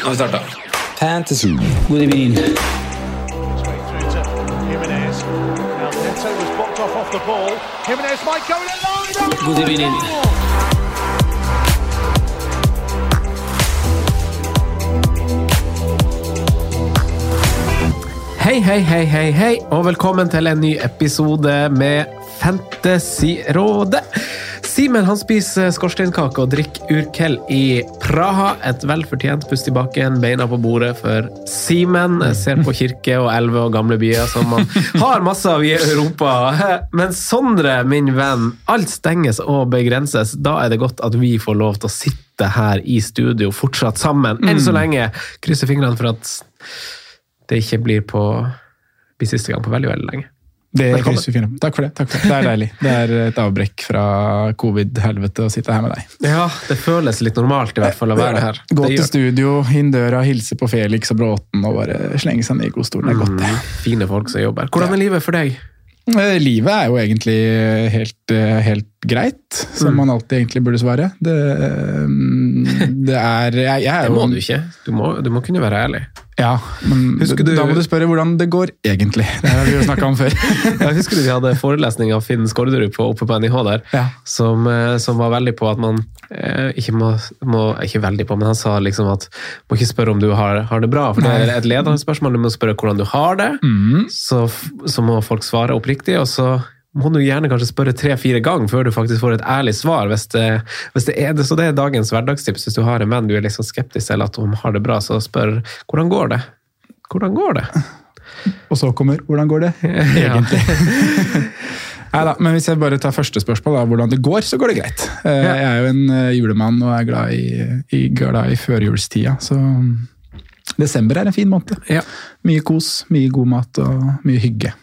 Nå har vi starta. Fantasy. God evening. God evening. Hei, hei, hei, hei, hei, og velkommen til en ny episode med Fantasyrådet. Simen han spiser skorsteinkake og drikker Urkel i Praha. Et velfortjent pust i bakken, beina på bordet for Simen. Ser på kirke og elver og gamle byer som man har masse av i Europa. Men Sondre, min venn, alt stenges og begrenses. Da er det godt at vi får lov til å sitte her i studio fortsatt sammen. Enn så lenge. Krysser fingrene for at det ikke blir på blir siste gang på veldig, veldig lenge. Det Velkommen. vi fingrene. Takk for det. takk for Det Det er deilig. Det er et avbrekk fra covid-helvete å sitte her med deg. Ja, det føles litt normalt i hvert fall å være her. Gå til studio, inn døra, hilse på Felix og Bråten og bare slenge seg ned i godstolen. Det er godt, det. Mm, Fine folk som jobber. Hvordan er livet for deg? Eh, Livet er jo egentlig helt, helt greit, som Mm. man alltid egentlig burde svare. Det, eh, det er jeg, jeg er Det må du ikke. Du må, du må kunne være ærlig. Ja, men du- da må du spørre hvordan det går egentlig. Det har vi jo snakka om før. Jeg husker du vi hadde forelesning av Finn Skårderud på, oppe på NIH der, Ja. som, eh, som var veldig på at man eh, ikke må, må Ikke veldig på, men han sa liksom at må ikke spørre om du har, har det bra, for det er et ledende spørsmål. Du må spørre hvordan du har det. Mm. Så, så må folk svare oppriktig, og så må du gjerne kanskje spørre tre-fire ganger før du faktisk får et ærlig svar. Hvis det, hvis det er det. Så det er dagens hverdagstips. Hvis du har en venn du er liksom skeptisk til at hun har det bra, så spør hvordan går det? Hvordan går det? Og så kommer 'hvordan går det?' egentlig. Neida, men hvis jeg bare tar første spørsmål, da, hvordan det går, så går det greit. Eh, Jeg er jo en eh, julemann og er glad i, i, glad i førjulstida, så desember er en fin måned. Ja. Mye kos, mye god mat og mye hygge.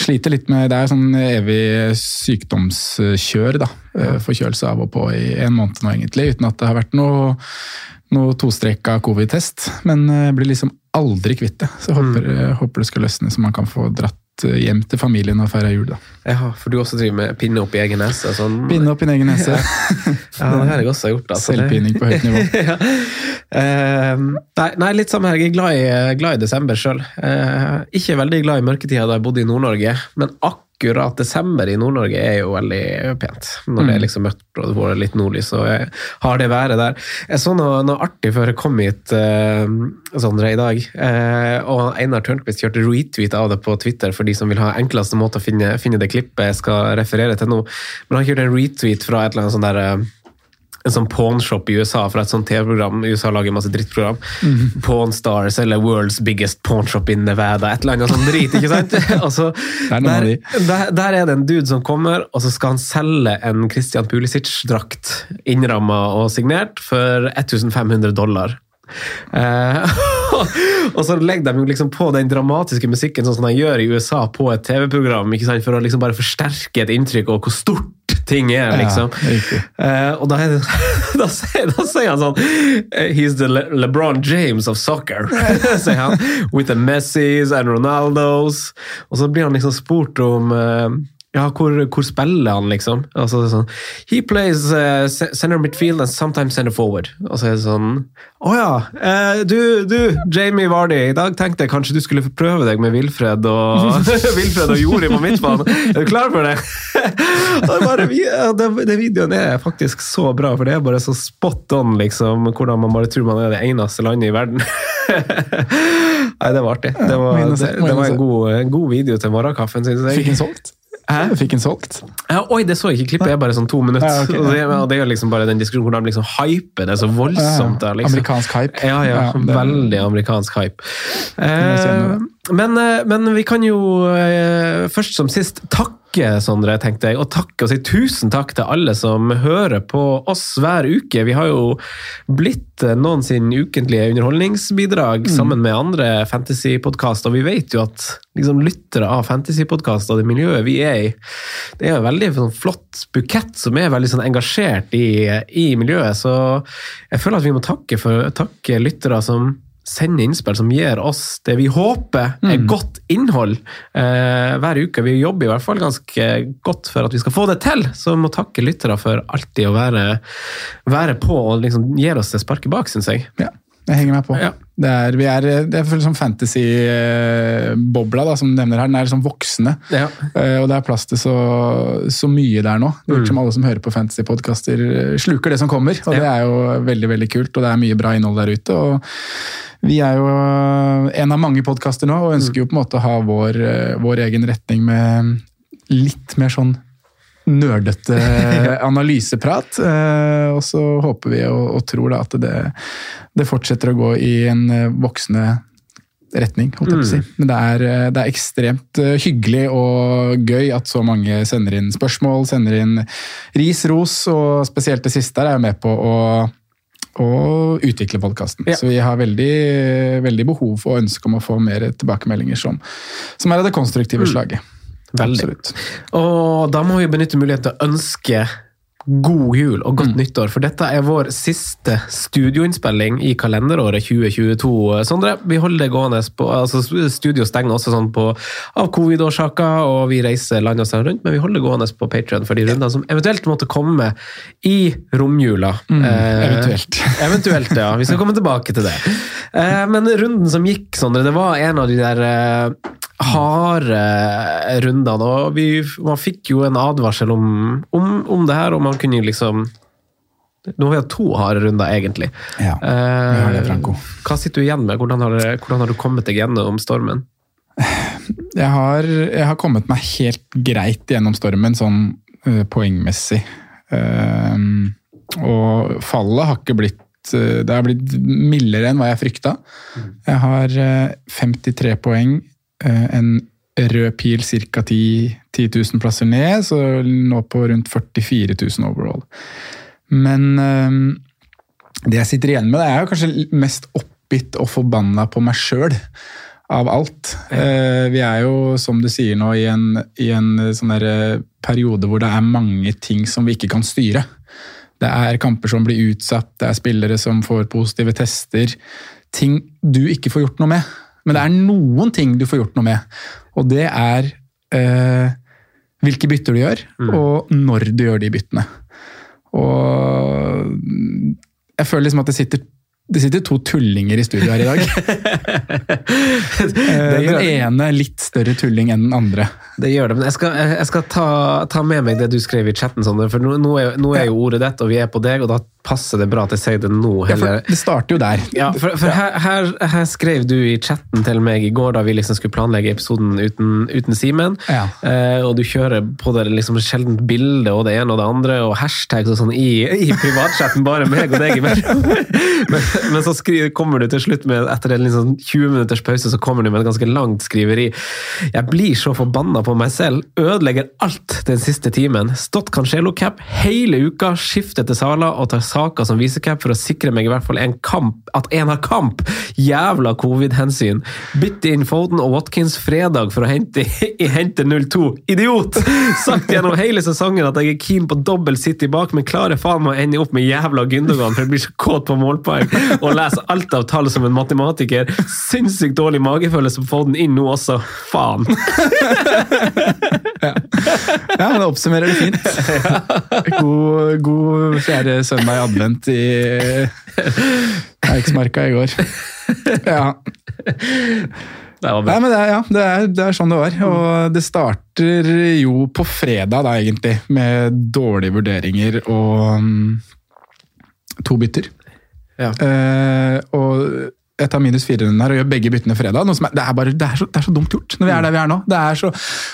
Sliter litt med Det er sånn evig sykdomskjør, da. Ja. Forkjølelse av og på i en måned nå, egentlig, uten at det har vært noe, noe tostreka covid-test. Men eh, blir liksom aldri kvitt det. Så jeg håper, mm. håper det skal løsne, så man kan få dratt eh, hjem til familien og feira jul. da. Ja, for du også driver med pinne opp i egen nese? Sånn. Pinne opp i egen nese. Ja, det har jeg også gjort. Altså. Selvpining på høyt nivå. ja. uh, nei, nei, litt samme her. Jeg er glad i, glad i desember sjøl. ikke veldig glad i mørketida da jeg bodde i Nord-Norge, men akkurat desember i Nord-Norge er jo veldig pent. Når det er liksom mørkt og det får litt nordlys, så har det været der. Jeg så noe, noe artig før jeg kom hit, eh, Sondre, i dag. Eh, og Einar Tørnquist kjørte retweet av det på Twitter for de som vil ha enkleste måte å finne, finne det klippet jeg skal referere til nå. Men han kjørte en retweet fra et eller annet sånn der eh, en sånn pawnshop i USA fra et sånt TV-program. USA lager masse drittprogram. Pawn Stars eller World's Biggest Pawnshop in Nevada. Et eller annet sånn drit, ikke sant? Og så, noen av der, der, der er det en dude som kommer, og så skal han selge en Christian Pulisic-drakt innramma og signert for 1500 dollar. Eh, og så legger de liksom på den dramatiske musikken sånn som de gjør i USA på et TV-program, for å liksom bare forsterke et inntrykk av hvor stort ting er. liksom. Ja, riktig. Eh, og da, er da, sier, da sier han sånn eh, He's the Le LeBron James of soccer, sier han. With the Messis and Ronaldos. Og så blir han liksom spurt om eh, ja, hvor, hvor spiller han, liksom? Altså, det er sånn He plays uh, center midfield and sometimes center forward. Og så er det sånn Å ja, eh, du, du, Jamie Vardy, i dag tenkte jeg kanskje du skulle prøve deg med Wilfred og Wilfred og Jori på midtbanen. Er du klar for det? Det, bare, ja, det, det videoen er faktisk så bra, for det er bare så spot on, liksom, hvordan man bare tror man er det eneste landet i verden. Nei, det var artig. Det var, det, det var en god, en god video til morgenkaffen, synes jeg. Fikk den solgt? Hæ? Fikk den solgt? Ja, oi, det så jeg ikke. Klippet er bare sånn to minutter. Ja, okay, ja. og, det, er liksom bare den diskusjonen hvor de liksom hyper det så voldsomt. Der, liksom. Amerikansk hype. Ja, ja, veldig amerikansk hype. Eh. Men, eh, men vi kan jo eh, først som sist takke, Sondre, tenkte jeg. Og takke og si tusen takk til alle som hører på oss hver uke. Vi har jo blitt eh, noen sin ukentlige underholdningsbidrag sammen med andre fantasypodkaster. vi vet jo at liksom, lyttere av fantasypodkaster og det miljøet vi er i, det er en veldig sånn, flott bukett som er veldig sånn, engasjert i, i miljøet. Så jeg føler at vi må takke, for, takke lyttere som sender innspill som gir oss det vi håper er godt innhold eh, hver uke. Vi jobber i hvert fall ganske godt for at vi skal få det til, så vi må takke lyttere for alltid å være, være på og liksom gir oss det sparket bak, syns jeg. Ja, jeg henger meg på. Ja. Det er, vi er, det er sånn fantasy-bobla da, som du nevner her. Den er sånn voksende. Ja. Eh, og det er plass til så, så mye der nå. Det virker som alle som hører på fantasy-podkaster, sluker det som kommer. Og det er jo veldig veldig kult, og det er mye bra innhold der ute. og vi er jo en av mange podkaster nå, og ønsker jo på en måte å ha vår, eh, vår egen retning med litt mer sånn nerdete analyseprat. Eh, Og så håper vi og, og tror da at det, det fortsetter å gå i en eh, voksende retning, holdt jeg på å si. Men det er, eh, det er ekstremt hyggelig og gøy at så mange sender inn spørsmål, sender inn ris, ros, og spesielt det siste er jeg med på å og utvikle podkasten. Ja. Så vi har veldig, veldig behov for og ønske om å få mer tilbakemeldinger som, som er av det konstruktive slaget. Veldig. Absolutt. Og da må vi benytte muligheten til å ønske god jul og godt nyttår, for dette er vår siste studioinnspilling i kalenderåret 2022. Sondre, vi holder det gående på altså Studio stenger også sånn på, av covid-årsaker, og vi reiser land og strand rundt, men vi holder det gående på Patreon for de rundene som eventuelt måtte komme i romjula. Eh, eventuelt. Eventuelt, ja. Vi skal komme tilbake til det. Eh, men runden som gikk, Sondre, det var en av de der eh, harde rundene. Og vi, man fikk jo en advarsel om, om, om det her, og man kunne liksom Nå har vi hatt to harde runder, egentlig. Ja, vi har det, Franco. Hva sitter du igjen med? Hvordan har, hvordan har du kommet deg gjennom stormen? Jeg har, jeg har kommet meg helt greit gjennom stormen, sånn uh, poengmessig. Uh, og fallet har ikke blitt eh, Det har blitt mildere enn hva jeg frykta. Jeg har eh, 53 poeng, eh, en rød pil ca. 10, 10 000 plasser ned, så nå på rundt 44 000 overall. Men ehm, det jeg sitter igjen med, det er jo kanskje mest oppgitt og forbanna på meg sjøl av alt. Ja. vi er jo, som du sier nå, i en, i en sånn eh, periode hvor det er mange ting som vi ikke kan styre. Det er kamper som blir utsatt, det er spillere som får positive tester. Ting du ikke får gjort noe med. Men det er noen ting du får gjort noe med. Og det er eh, hvilke bytter du gjør, og når du gjør de byttene. Og jeg føler liksom at det sitter, det sitter to tullinger i studio her i dag. Eh, den ene litt større tulling enn den andre. Det gjør det, men jeg skal, jeg skal ta, ta med meg det du skrev i chatten, Sander. for nå, nå, er, nå er jo ordet ditt, og vi er på deg, og da passer det bra at jeg sier det nå. Ja, heller. for det starter jo der. Ja, for, for her, her, her skrev du i chatten til meg i går da vi liksom skulle planlegge episoden uten, uten Simen. Ja. Eh, og du kjører på det liksom sjeldent bilde og det ene og det andre, og hashtags og sånn i, i privatchatten, bare meg og deg imellom. men, men så skriver, kommer du til slutt med, etter en liksom 20 minutters pause, så kommer du med et ganske langt skriveri. Jeg blir så forbanna på meg selv. Ødelegger alt den siste timen. Stått Cancelo-cap hele uka, skiftet til Sala og tar saker som visecap for å sikre meg i hvert fall en kamp, at en har kamp. Jævla covid-hensyn. Bytte inn Foden og Watkins fredag for å hente, hente 0-2. Idiot! Sagt gjennom hele sesongen at jeg er keen på dobbel City bak, men klarer faen meg å ende opp med jævla Gündogan, for jeg blir så kåt på målpoeng og leser alt av tall som en matematiker. Sinnssykt dårlig magefølelse på Foden inn nå også. Faen! Ja, men det oppsummerer det fint. God, god fjerde søndag i advent i Eiksmarka i går. Ja. Det var Nei, men det er, ja, det er, det er sånn det var. Og det starter jo på fredag, da, egentlig, med dårlige vurderinger og um, to bytter. Ja. Eh, og jeg tar minus fire runden her og gjør begge byttene fredag. Noe som er, det, er bare, det, er så, det er så dumt gjort når vi er der vi er nå. Det er, så,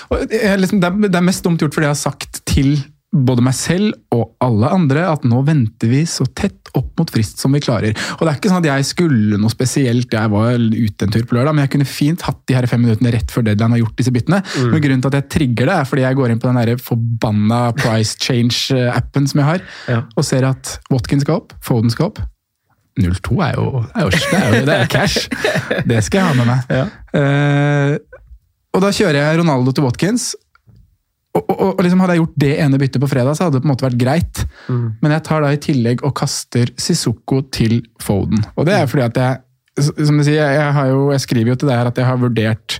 og liksom, det, er, det er mest dumt gjort fordi jeg har sagt til både meg selv og alle andre at nå venter vi så tett opp mot frist som vi klarer. Og det er ikke sånn at jeg skulle noe spesielt, jeg var ute en tur på lørdag, men jeg kunne fint hatt de her fem minuttene rett før deadline har gjort disse byttene. Mm. Men grunnen til at jeg trigger det, er fordi jeg går inn på den der forbanna price change-appen som jeg har, Ja. og ser at Watkins skal opp, Foden skal opp. 0-2 er jo, er jo, det er jo det er cash. Det skal jeg ha med meg. Eh, og da kjører jeg Ronaldo til Watkins. Og, og, og liksom Hadde jeg gjort det ene byttet på fredag, så hadde det på en måte vært greit. Men jeg tar da i tillegg og kaster Sissoko til Foden. Og det er fordi at jeg som du sier, jeg, jeg, har jo, jeg skriver jo til deg her at jeg har vurdert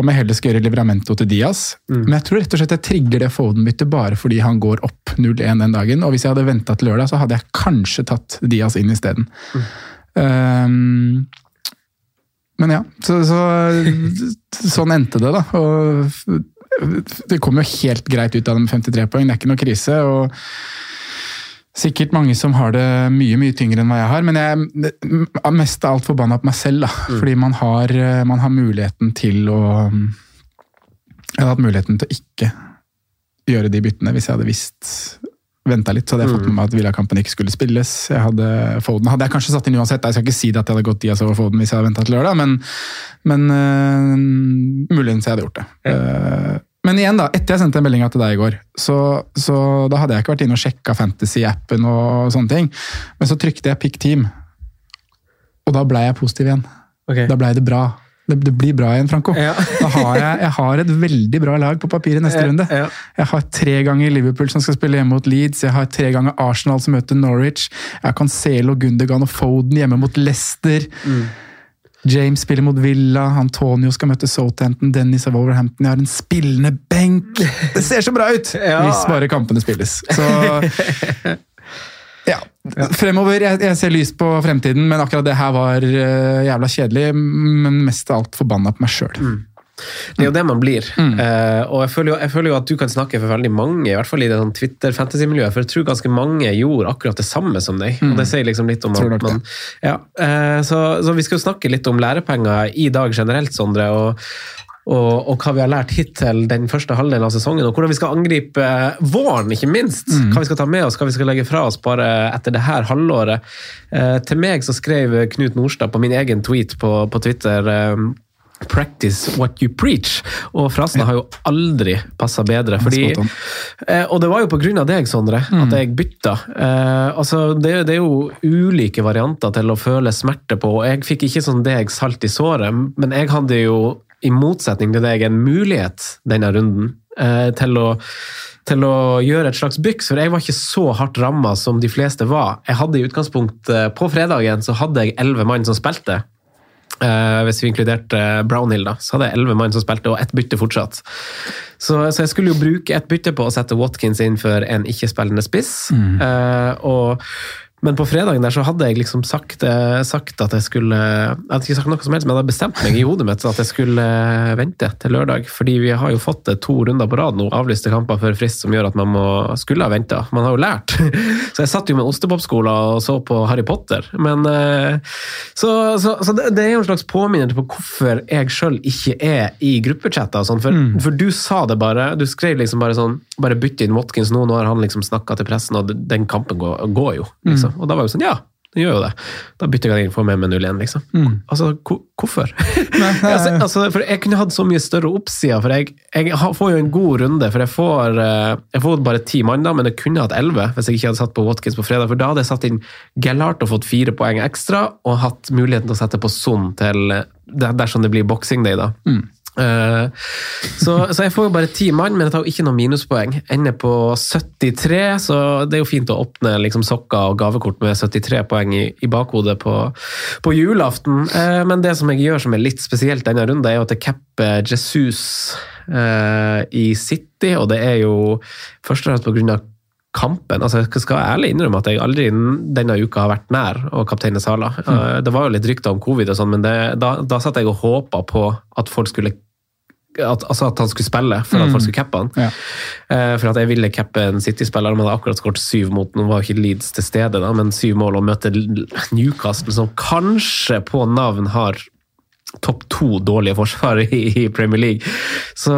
om jeg heller skal gjøre Livramento til Diaz. Men jeg tror rett og slett jeg trigger det Foden-byttet bare fordi han går opp 0-1 den dagen. Og hvis jeg hadde venta til lørdag, så hadde jeg kanskje tatt Diaz inn isteden. Um, men ja, så, så sånn endte det, da. Og det kom jo helt greit ut av dem 53 poeng, det er ikke noe krise. og Sikkert mange som har det mye mye tyngre enn hva jeg har, men jeg er mest av alt forbanna på meg selv. da, Fordi man har, man har muligheten til å Jeg hadde hatt muligheten til å ikke gjøre de byttene hvis jeg hadde visst venta litt, så hadde jeg fått med meg at Villakampen ikke skulle spilles. Jeg hadde, Foden hadde jeg kanskje satt inn uansett. Jeg skal ikke si det at jeg hadde gått Diaz over Foden hvis jeg hadde venta til lørdag, men, men uh, muligens jeg hadde gjort det. Uh, men igjen, da, etter jeg sendte en meldinga til deg i går, så, så da hadde jeg ikke vært inne og sjekka Fantasy-appen og sånne ting. Men så trykte jeg pick team, og da blei jeg positiv igjen. Okay. Da blei det bra. Det, det blir bra igjen, Franco. Ja. Har jeg, jeg har et veldig bra lag på papiret neste Ja, runde. ja. Jeg har tre ganger Liverpool som skal spille hjemme mot Leeds. Jeg har tre ganger Arsenal som møter Norwich. Jeg har Cancelo, Gundergan og Foden hjemme mot Leicester. Mm. James spiller mot Villa, Antonio skal møte Southampton, Dennis av Wolverhampton. Jeg har en spillende benk! Det ser så bra ut! Ja. Hvis bare kampene spilles. Så ja. Fremover, jeg, jeg ser lyst på fremtiden, men akkurat det her var uh, jævla kjedelig. Men mest av alt forbanna på meg sjøl. Det er jo det man blir. Eh, og jeg føler, jo, jeg føler jo at du kan snakke for veldig mange, i hvert fall i det sånn Twitter-fantasy-miljøet, for jeg tror ganske mange gjorde akkurat det samme som deg. Og det sier liksom litt om at man ja, uh, så, så vi skal jo snakke litt om lærepenger i dag generelt, Sondre. og og, og hva vi har lært hittil den første halvdelen av sesongen, og hvordan vi skal angripe våren, ikke minst. Hva vi skal ta med oss, hva vi skal legge fra oss bare etter det her halvåret. Eh, til meg så skrev Knut Nordstad på min egen tweet på, på Twitter eh, Practice what you preach. Og frasen har jo aldri passa bedre. Fordi, eh, og det var jo av deg, Sondre, at jeg bytta. Eh, altså, det er jo ulike varianter til å føle smerte på. og Jeg fikk ikke sånn deg salt i såret, men jeg hadde jo, i motsetning til deg, en mulighet denne runden eh, til å til å gjøre et slags byks, for jeg var ikke så hardt ramma som de fleste var. Jeg hadde i utgangspunktet, På fredagen så hadde jeg elleve mann som spilte. Eh, hvis vi inkluderte Brownhill, da, så hadde jeg elleve mann som spilte, og ett bytte fortsatt. Så, så jeg skulle jo bruke ett bytte på å sette Watkins inn for en ikke-spillende spiss. Eh, og, men på fredagen der så hadde jeg liksom sagt, eh, sagt at jeg skulle Jeg hadde ikke sagt noe som helst, men jeg hadde bestemt meg i hodet mitt at jeg skulle eh, vente til lørdag. Fordi vi har jo fått eh, to runder på rad nå, avlyste kamper før frist, som gjør at man må, skulle ha venta. Man har jo lært. Så jeg satt jo med ostepopskola og så på Harry Potter. Men Så, så, så det, det er jo en slags påminnelse på hvorfor jeg sjøl ikke er i gruppechatter og sånn. For, for du sa det bare. Du skrev liksom bare sånn Bare bytte inn Watkins nå, nå har han liksom snakka til pressen, og den kampen går, går jo. liksom. Og da var jo sånn, ja. Det gjør jo det. Da bytter jeg inn, får med 0-1, liksom. Altså, hvor- hvorfor? altså, altså, for jeg kunne hatt så mye større oppsider, for jeg, jeg får jo en god runde. For jeg får, eh, jeg får bare ti mann, da, men jeg kunne hatt elleve hvis jeg ikke hadde satt på Watkins på fredag. For da hadde jeg satt inn Gellart og fått fire poeng ekstra, og hatt muligheten til å sette på Son til eh, dersom det blir boxing day, da. Eh, så, så jeg får jo bare ti mann, men jeg tar jo ikke noe minuspoeng. Ender på 73, så det er jo fint å åpne liksom sokker og gavekort med 73 poeng i, i bakhodet på, på julaften. Uh, men det som jeg gjør som er litt spesielt denne runden, er jo at jeg capper Jesus uh, i City, og det er jo først og fremst av kampen. altså Jeg skal ærlig innrømme at jeg aldri denne uka har vært nær å kapteine Sala. Mm. Det var jo litt rykter om covid, og sånn, men det, da, da satt jeg og håpa på at folk skulle at, altså at han skulle spille, for at folk skulle cappe han. Ja. Eh, for at jeg ville cappe en City-spiller. De hadde akkurat skåret syv mot Nå var jo ikke Leeds til stede, da, men syv mål og møte Newcastle, som kanskje på navn har topp to dårlige forsvar i, Premier League. Så,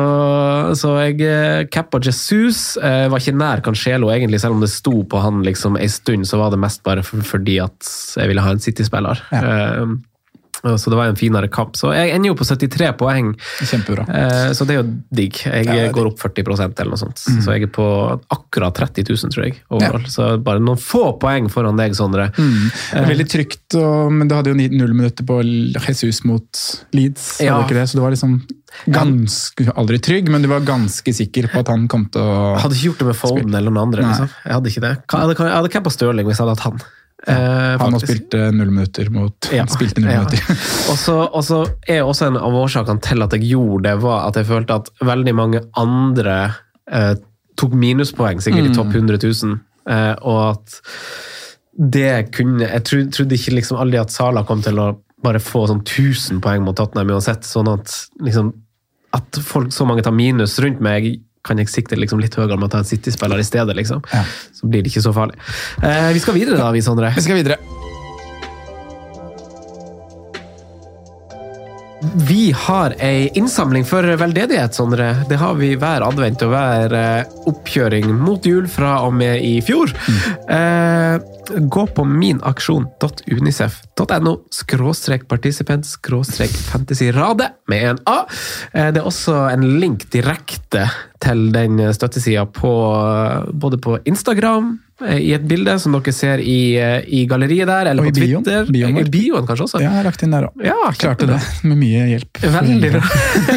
så jeg eh, cappa Jesus. Jeg var ikke nær Cancelo, egentlig, selv om det sto på han liksom en stund, så var det mest bare for, fordi at jeg ville ha en City-spiller. Eh, så det var en finere kamp. Så jeg ender jo på 73 poeng. Kjempebra. Eh, Så det er jo digg. Jeg Ja, det går opp 40% eller noe sånt. Så jeg er på akkurat 30 000, tror jeg. overall. Så bare noen få poeng foran deg, Sondre. Mm. Det er Veldig trygt, og, men du hadde jo null minutter på Jesus mot Leeds. Ja. ikke det? Så du var liksom ganske, aldri trygg, men du var ganske sikker på at han kom til å Jeg hadde ikke gjort det med Foden eller noen andre. Liksom. Jeg hadde ikke det. Jeg hadde, jeg hadde cappa Stirling hvis jeg hadde hatt han. Eh, Han har spilt eh, null minutter mot Ja, spilte null ja. minutter. Og så og så er også en av årsakene til at jeg gjorde det, var at jeg følte at veldig mange andre eh, tok minuspoeng, sikkert i topp 100 000. Eh, og at det kunne Jeg trodde, trodde ikke liksom aldri at Sala kom til å bare få sånn 1000 poeng mot Tottenham uansett. Sånn at liksom at folk, så mange tar minus rundt meg, kan jeg sikte liksom litt høyere med å ta en City-spiller i stedet. liksom. Ja. Så blir det ikke så farlig. Eh, vi skal videre da, vi, Sondre. Vi skal videre. Vi har ei innsamling for veldedighet, Sondre. Det har vi hver advent og hver eh, oppkjøring mot jul fra og med i fjor. Eh, gå på minaksjon.unicef.no skråstrek participant skråstrek fantasyrade med en A. Eh, det er også en link direkte til den støttesida på, både på Instagram, eh, i et bilde som dere ser i, eh, i galleriet der, eller Og på bioen. Twitter. Bioen vår. I bioen kanskje også. Ja, jeg har lagt inn der òg. Ja, Klarte det med mye hjelp. Veldig bra.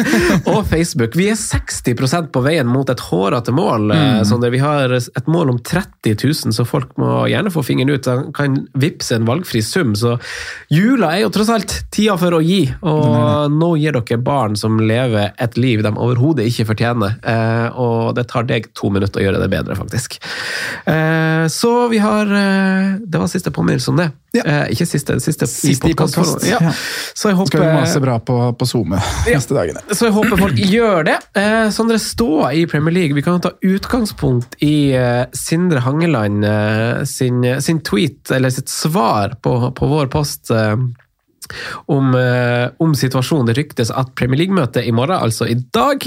og Facebook. Vi er 60% på veien mot et hårete mål. Mm. Vi har et mål om 30 000, så folk må gjerne få fingeren ut. De kan vippse en valgfri sum. Så jula er jo tross alt tida for å gi, og nå gir dere barn som lever et liv de overhodet ikke fortjener. Eh, og det tar deg to minutter å gjøre det bedre, faktisk. Eh, så vi har eh, Det var siste påminnelse om det. Ja. Eh, ikke siste, siste, Siste i podkast. podcast. Ja. Ja. Så jeg håper Skal vi mase bra på, på SoMe neste dagene. så jeg håper folk gjør det. Eh, Sondre står i Premier League. Vi kan ta utgangspunkt i eh, Sindre Hangeland eh, sin, sin tweet, eller sitt svar på, på vår post. Om, eh, om situasjonen. Det ryktes at Premier League-møtet i morgen, altså i dag,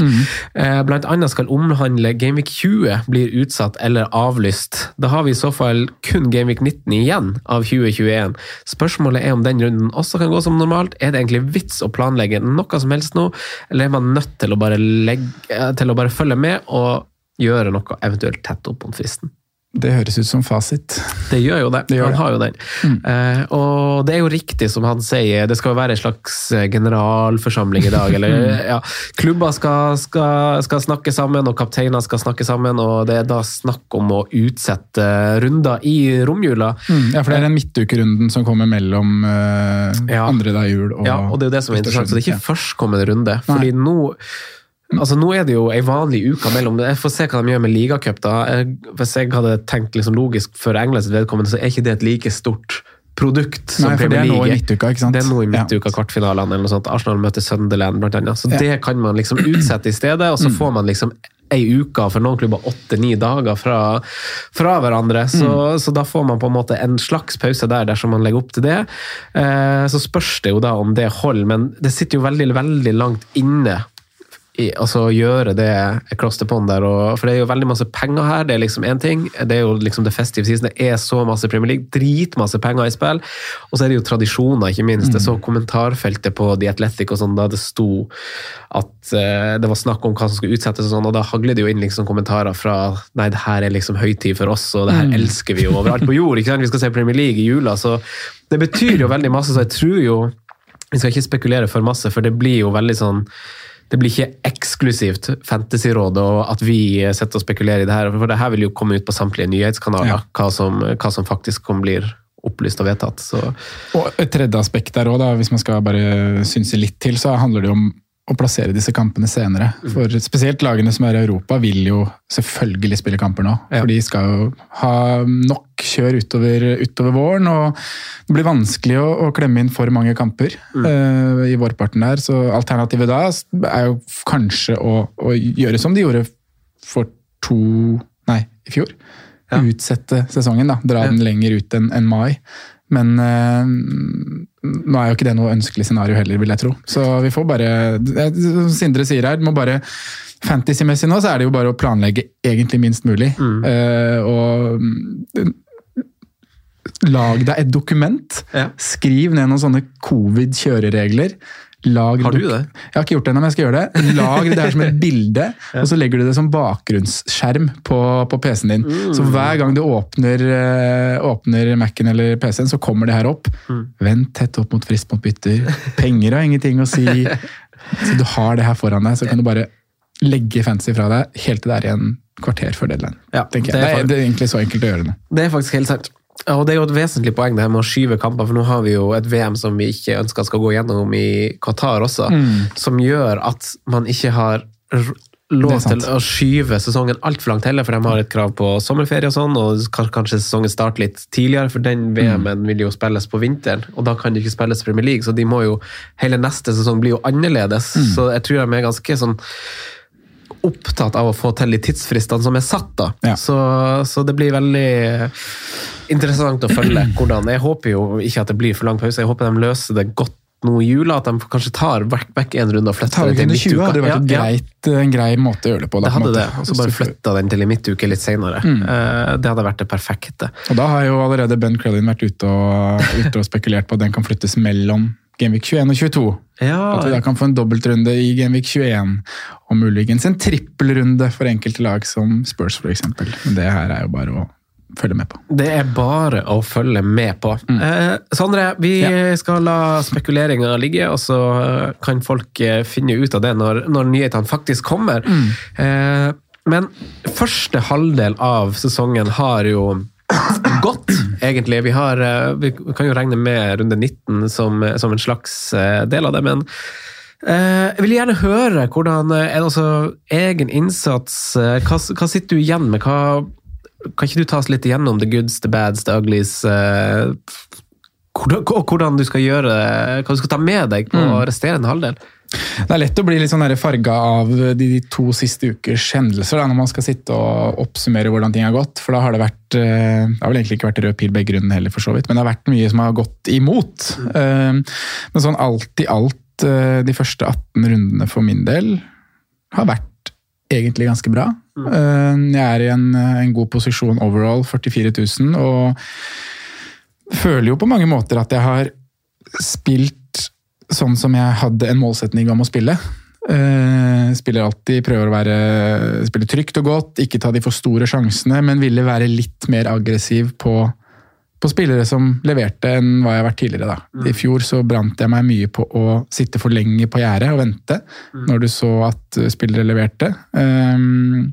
eh, blant annet skal omhandle Gameweek 20 blir utsatt eller avlyst. Da har vi i så fall kun Gameweek 19 igjen av 2021. Spørsmålet er om den runden også kan gå som normalt. Er det egentlig vits å planlegge noe som helst nå, eller er man nødt til å bare, legge, eh, til å bare følge med og gjøre noe eventuelt tett opp mot fristen? Det høres ut som fasit. Det gjør jo det. Det gjør han det. har jo den. Eh, og det er jo riktig som han sier, det skal jo være en slags eh, generalforsamling i dag. eller ja, Klubber skal, skal, skal snakke sammen, og kapteiner skal snakke sammen. Og det er da snakk om å utsette runder i romjula. Mm, ja, for det er den midtukerunden som kommer mellom eh, Ja. andre dag jul og Ja, og det er jo det som er interessant. Så det er ikke førstkommende runde. Fordi nå Altså Nå er det jo ei vanlig uke mellom det. Jeg får se hva de gjør med ligacup. Hvis jeg hadde tenkt liksom logisk for Englands vedkommende, så er ikke det et like stort produkt som Nei, for det Premier er nå i League. midtuka, ikke sant? Det er nå i Ja. midtuka, kvartfinalene eller noe sånt. Arsenal møter Sunderland, blant annet. Så Ja. det kan man liksom utsette i stedet, og så Mm. får man liksom ei uke, for noen klubber åtte-ni dager fra, fra hverandre. Så, Mm. så da får man på en måte en slags pause der, dersom man legger opp til det. Eh, så spørs det jo da om det holder, men det sitter jo veldig, veldig langt inne i, altså gjøre det across the pond der, og, for det er jo veldig masse penger her, det er liksom én ting. Det er jo liksom det festive season, det er så masse Premier League, dritmasse penger i spill. Og så er det jo tradisjoner, ikke minst. Det så kommentarfeltet på The Athletic og sånn, da det sto at uh, det var snakk om hva som skulle utsettes og sånn, og da hagler det jo inn liksom kommentarer fra nei, det her er liksom høytid for oss, og det her elsker vi jo overalt på jord. ikke sant? Vi skal se Premier League i jula, så det betyr jo veldig masse, så jeg tror jo Vi skal ikke spekulere for masse, for det blir jo veldig sånn det blir ikke eksklusivt Fantasyrådet og at vi setter og spekulerer i det her. For det her vil jo komme ut på samtlige nyhetskanaler, Ja. hva, som, hva som faktisk kom blir opplyst og vedtatt. Så Og et tredje aspekt der òg, hvis man skal bare synse litt til, så handler det jo om å plassere disse kampene senere. For spesielt lagene som er i Europa, vil jo selvfølgelig spille kamper nå. For de skal jo ha nok kjør utover, utover våren, og det blir vanskelig å, å klemme inn for mange kamper eh, i vårparten der. Så alternativet da er jo kanskje å, å gjøre som de gjorde for to Nei, i fjor. Utsette sesongen, da. Dra den lenger ut enn en mai. Men eh, nå er jo ikke det noe ønskelig scenario heller, vil jeg tro. Så vi får bare Som Sindre sier her, må bare Fantasy-messig nå så er det jo bare å planlegge egentlig minst mulig. Eh, og mm, lag deg et dokument. Ja. Skriv ned noen sånne covid-kjøreregler. Lag Har du det? Jeg har ikke gjort det ennå, men jeg skal gjøre det. Lag det her som et bilde, og så legger du det som bakgrunnsskjerm på, på PC-en din. Så hver gang du åpner, eh, åpner Mac-en eller PC-en, så kommer det her opp. Vent tett opp mot frist mot bytter. Penger har ingenting å si. Så du har det her foran deg, så kan du bare legge fancy fra deg helt til det er igjen kvarter før deadline. Ja, det er Det, er, det egentlig så enkelt å gjøre det. Det er faktisk helt sant. Ja, Og det er jo et vesentlig poeng det her med å skyve kamper, for nå har vi jo et VM som vi ikke ønsker skal gå gjennom i Qatar også, som gjør at man ikke har lov til å skyve sesongen altfor langt heller, for de har et krav på sommerferie og sånn, og kanskje sesongen starter litt tidligere, for den VM-en vil jo spilles på vinteren, og da kan det ikke spilles Premier League, så de må jo, hele neste sesong blir jo annerledes, så jeg tror de er ganske sånn opptatt av å få til de tidsfristene som er satt. da. Ja. Så, så det blir veldig interessant å følge hvordan Jeg håper jo ikke at det blir for lang pause, jeg håper de løser det godt nå i jula. At de kanskje tar vekk en runde og flytter den til midtuka. 20 hadde vært Ja, ja. greit, en grei måte å gjøre det på. Da, Det hadde på det, og så bare flytta den til en midtuke litt senere. Mm. Uh, Det hadde vært det perfekte. Og da har jo allerede Ben Crellin vært ute og, ute og spekulert på at den kan flyttes mellom Genvik 21 og 22. At vi da kan få en dobbeltrunde i Genvik 21, og muligens en trippelrunde for enkelte lag som Spurs f.eks. Men det her er jo bare å følge med på. Det er bare å følge med på. Eh, Sondre, vi Mm. Ja. skal la spekuleringa ligge, og så eh, kan folk eh, finne ut av det når, når nyhetene faktisk kommer. Mm. Eh, men første halvdel av sesongen har jo gått, egentlig. Vi, har, eh, vi kan jo regne med runde 19 som, som en slags del av det, men Eh, jeg vil gjerne høre hvordan er det altså egen innsats hva, hva sitter du igjen med? Hva, kan ikke du ta oss litt igjennom the goods, the bads, the uglies? eh, hvordan, du skal gjøre hva du skal ta med deg på resterende halvdel? Det er lett å bli litt sånn farga av de, de to siste ukers hendelser da, når man skal sitte og oppsummere hvordan ting har gått. For da har det vært eh, Det har vel egentlig ikke vært rød pil begge rundene heller, for så vidt, men det har vært mye som har gått imot. Mm. Men sånn alt i alt, eh, de første 18 rundene for min del har vært egentlig ganske bra. Eh, Jeg er i en, en god posisjon overall, 44 000, og føler jo på mange måter at jeg har spilt sånn som jeg hadde en målsetning om å spille. Eh, spiller alltid, prøver å være, spille trygt og godt, ikke ta de for store sjansene, men ville være litt mer aggressiv på, på spillere som leverte enn hva jeg har vært tidligere. Da. I fjor så brant jeg meg mye på å sitte for lenge på gjerdet og vente når du så at eh, spillere leverte. Um,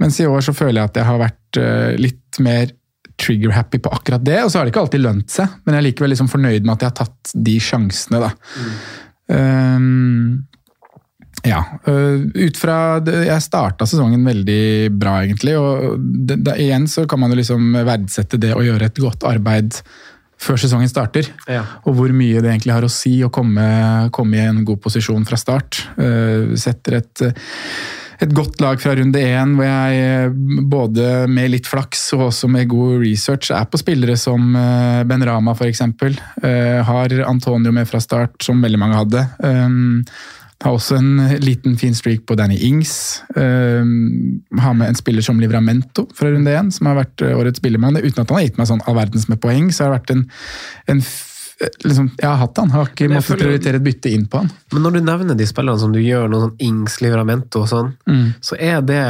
mens i år så føler jeg at jeg har vært eh, litt mer trigger-happy på akkurat det, og så har det ikke alltid lønt seg, men jeg er likevel liksom fornøyd med at jeg har tatt de sjansene, da. Um, ja, øh, ut fra Jeg starta sesongen veldig bra, egentlig. og det, det, Igjen så kan man jo liksom verdsette det å gjøre et godt arbeid før sesongen starter. Ja. Og hvor mye det egentlig har å si å komme, komme i en god posisjon fra start. Uh, setter et et godt lag fra runde én, hvor jeg eh, både med litt flaks og også med god research er på spillere som Ben Rama f.eks. Har Antonio med fra start, som veldig mange hadde. Har også en liten fin streak på Danny Ings. Um, har med en spiller som Livramento fra runde én, som har vært eh, årets spillermann. Uten at han har gitt meg sånn all verdens med poeng, så har det vært en, en liksom, Jeg har hatt han, har ikke måttet prioritere et bytte inn på han. Men når du nevner de spillerne som du gjør, noe sånn Ings, Livramento og sånn, så er det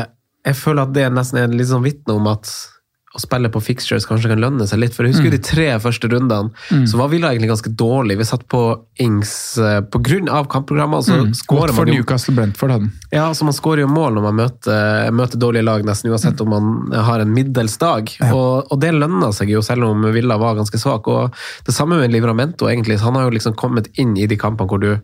Jeg føler at det nesten er litt sånn vitne om at å spille på fixtures kanskje kan lønne seg litt. For jeg husker jo de tre første rundene, så var Villa egentlig ganske dårlig. Vi satt på Ings pga. på grunn av kampprogrammet, og så skårer Godt for man jo Newcastle Brentford hadde. Ja, så Man skårer jo mål når man møter, møter dårlige lag, nesten uansett om man har en middels dag. Og, og det lønner seg jo, selv om Villa var ganske svak. Og Det samme med Livramento, egentlig. så Han har jo liksom kommet inn i de kampene hvor du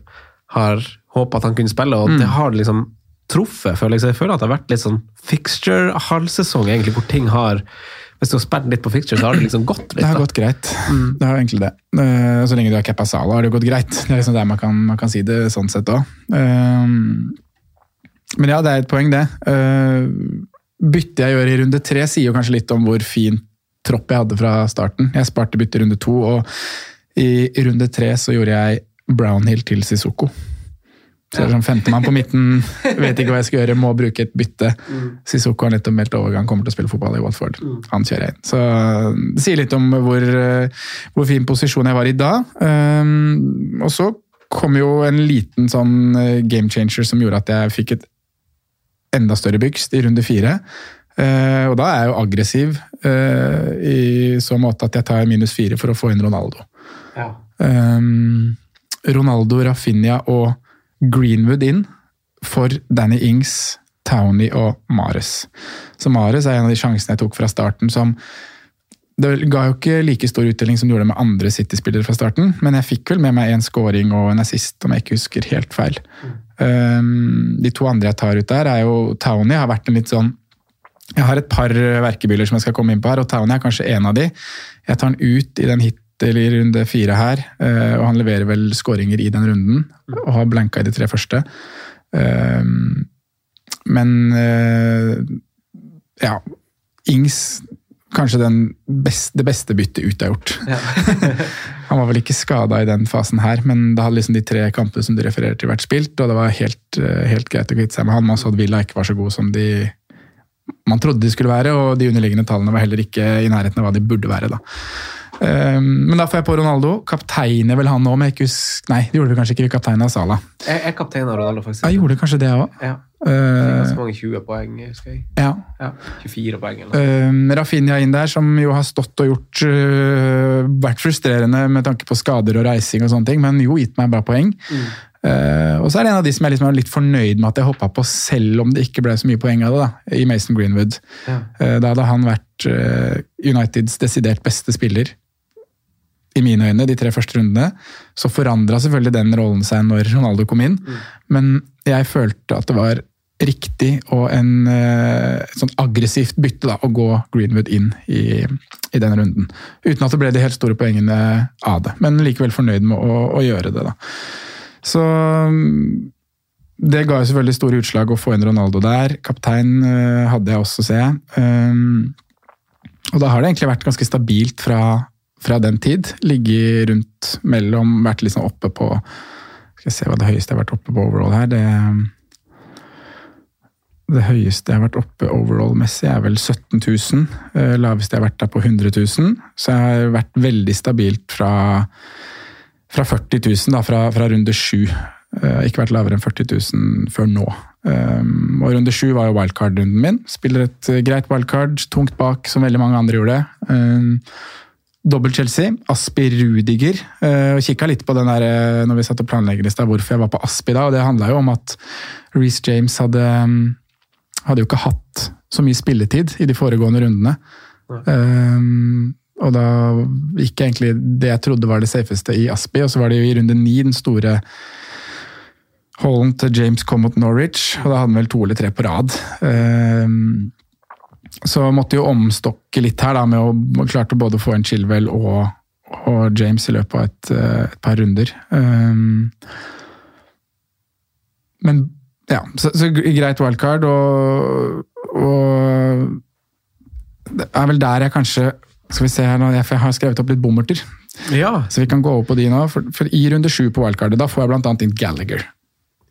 har håpa at han kunne spille, og det har liksom truffet, føler jeg. Så jeg føler at det har vært litt sånn fixture-halvsesong, egentlig, hvor ting har Hvis du har spilt litt på fixture, så har det liksom gått litt. Det har gått greit. Det har egentlig det. Eh, Så lenge du har cappa Sala, har det gått greit. Det er liksom der man kan, man kan si det sånn sett òg. Men ja, det er et poeng, det. Eh, Byttet jeg gjør i runde tre, sier jo kanskje litt om hvor fin tropp jeg hadde fra starten. Jeg sparte bytte i runde to, og i runde tre så gjorde jeg Brownhill til Sissoko. Så det er sånn Femtemann på midten, vet ikke hva jeg skal gjøre, må bruke et bytte. Sissoko har nettopp meldt overgang, kommer til å spille fotball i Watford. Han kjører jeg inn. Så det sier litt om hvor, eh, hvor fin posisjon jeg var i da. Um, og så kom jo en liten sånn eh, game changer som gjorde at jeg fikk et enda større bygst i runde fire. Uh, og da er jeg jo aggressiv uh, i så måte at jeg tar minus fire for å få inn Ronaldo. Um, Ronaldo, Rafinha og Greenwood inn for Danny Ings, Townie og Mares. Så Mares er en av de sjansene jeg tok fra starten som Det ga jo ikke like stor utdeling som det gjorde med andre City-spillere fra starten, men jeg fikk vel med meg en scoring og en assist, om jeg ikke husker helt feil. Um, de to andre jeg tar ut der, er jo Townie har vært en litt sånn jeg har et par verkebyller som jeg skal komme inn på her, og Townie er kanskje en av de. Jeg tar han ut i den hit eller i runde fire her, eh, og han leverer vel skåringer i den runden. Og har blanka i de tre første. Um, men eh, ja Ings kanskje den best, det beste byttet ut er gjort. han var vel ikke skada i den fasen her, men da hadde liksom de tre kampene som du refererer til, vært spilt, og det var helt, eh, helt greit å kvitte seg med han. Man så at Villa ikke var så god som de man trodde de skulle være, og de underliggende tallene var heller ikke i nærheten av hva de burde være. da. Um, men da får jeg på Ronaldo. Kapteiner vel han òg, men jeg ikke husker Nei, det gjorde vi kanskje ikke. Kaptein av Sala. Jeg er kaptein av Ronaldo, faktisk. Jeg gjorde kanskje det òg. Ja. Uh, Ganske mange 20 poeng, husker jeg. ja. Ja, 24 poeng eller noe. Um, Rafinha inn der, som jo har stått og gjort uh, vært frustrerende med tanke på skader og reising og sånne ting, men jo gitt meg bra poeng. Uh, og så er det en av de som jeg liksom er litt fornøyd med at jeg hoppa på, selv om det ikke ble så mye poeng av det, da, i Mason Greenwood. Ja. Uh, da hadde han vært uh, Uniteds desidert beste spiller. I mine øyne, de tre første rundene. Så forandra selvfølgelig den rollen seg når Ronaldo kom inn, men jeg følte at det var riktig og en, eh, et sånn aggressivt bytte da, å gå Greenwood inn i, i den runden. Uten at det ble de helt store poengene av det, men likevel fornøyd med å, å gjøre det. da. Så mm, det ga jo selvfølgelig store utslag å få inn Ronaldo der. Kaptein eh, hadde jeg også, ser jeg. Um, og da har det egentlig vært ganske stabilt fra, fra den tid. Ligget rundt mellom, vært liksom oppe på Skal jeg se hva det høyeste jeg har vært oppe på overall her. Det, det høyeste jeg har vært oppe overall-messig er vel 17 000. Eh, Laveste jeg har vært der på 100 000. Så jeg har vært veldig stabilt fra, fra 40 000, da, fra, fra runde sju. Uh, ikke vært lavere enn 40 000 før nå. Um, og runde sju var jo wildcard-runden min. Spiller et greit wildcard, tungt bak, som veldig mange andre gjorde. Um, Dobbelt Chelsea, Aspi Rudiger. Uh, og Kikka litt på den der, uh, når vi satt og planlegger i stad, hvorfor jeg var på Aspi da. og Det handla jo om at Reece James hadde, um, hadde jo ikke hatt så mye spilletid i de foregående rundene. Um, og da gikk egentlig det jeg trodde var det safeste i Aspi, og så var det jo i runde ni den store Holland til James kom mot Norwich, og da hadde han vel to eller tre på rad. Um, så måtte jo omstokke litt her, da, med å klarte både å få en Chilwell og, og James i løpet av et, eh, et par runder. Um, men ja, så, så greit wildcard, og, og det er vel der jeg kanskje Skal vi se her nå, jeg har skrevet opp litt bommerter. Ja, Så vi kan gå over på de nå. For, for i runde sju på wildcardet, da får jeg blant annet inn Gallagher.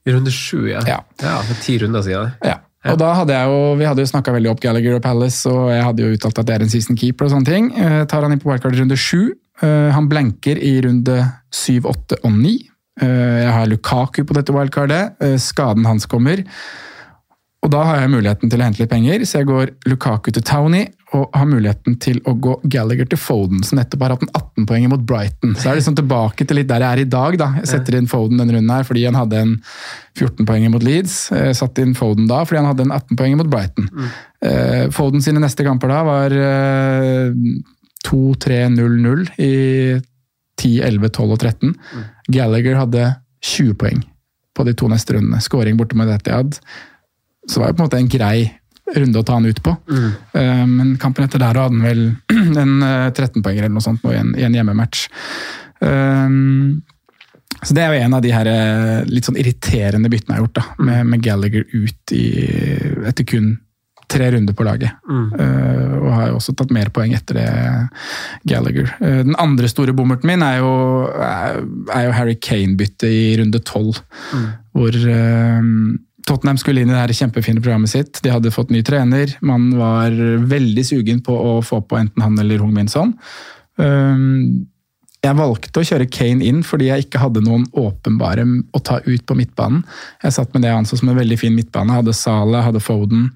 i runde sju, ja. Ja. ja for ti runder siden. Ja. Og da hadde jeg jo, Vi hadde jo snakka veldig opp Gallagher og Palace, og jeg hadde jo uttalt at det er en season keeper. og sånne ting. Eh, tar han inn på wildcard runde sju. Eh, han blanker i runde syv, åtte og ni. Eh, jeg har Lukaku på dette wildcardet. Eh, skaden hans kommer. Og da har jeg muligheten til å hente litt penger, så jeg går Lukaku til Towney og har muligheten til å gå Gallagher til Foden, som nettopp har hatt en 18-poenger mot Brighton. Så er det liksom tilbake til litt der jeg er i dag. da. Jeg setter inn Foden denne runden her fordi han hadde en 14-poenger mot Leeds. Jeg satt inn Foden da fordi han hadde en 18-poenger mot Brighton. Mm. Foden sine neste kamper da var eh, 2-3-0-0 i 10, 11, 12 og 13. Gallagher hadde 20 poeng på de to neste rundene. Skåring borte mot Etiad. Så var det på en måte en grei runde å ta han ut på. Eh, men kampen etter der hadde han vel en eh, 13-poenger eller noe sånt nå i en, i en hjemmematch. Eh, så det er jo en av de her eh, litt sånn irriterende byttene jeg har gjort, da, med, med Gallagher ut i, etter kun tre runder på laget. Eh, og har jo også tatt mer poeng etter det, Gallagher. Uh, den andre store bommerten min er jo, er, er jo Harry Kane-byttet i runde tolv. Hvor eh, Tottenham skulle inn i det her kjempefine programmet sitt. De hadde fått ny trener. Man var veldig sugen på å få på enten han eller Hung Min Son. Um, jeg valgte å kjøre Kane inn fordi jeg ikke hadde noen åpenbare å ta ut på midtbanen. Jeg satt med det jeg anså som en veldig fin midtbane. Jeg hadde Salah, hadde Foden.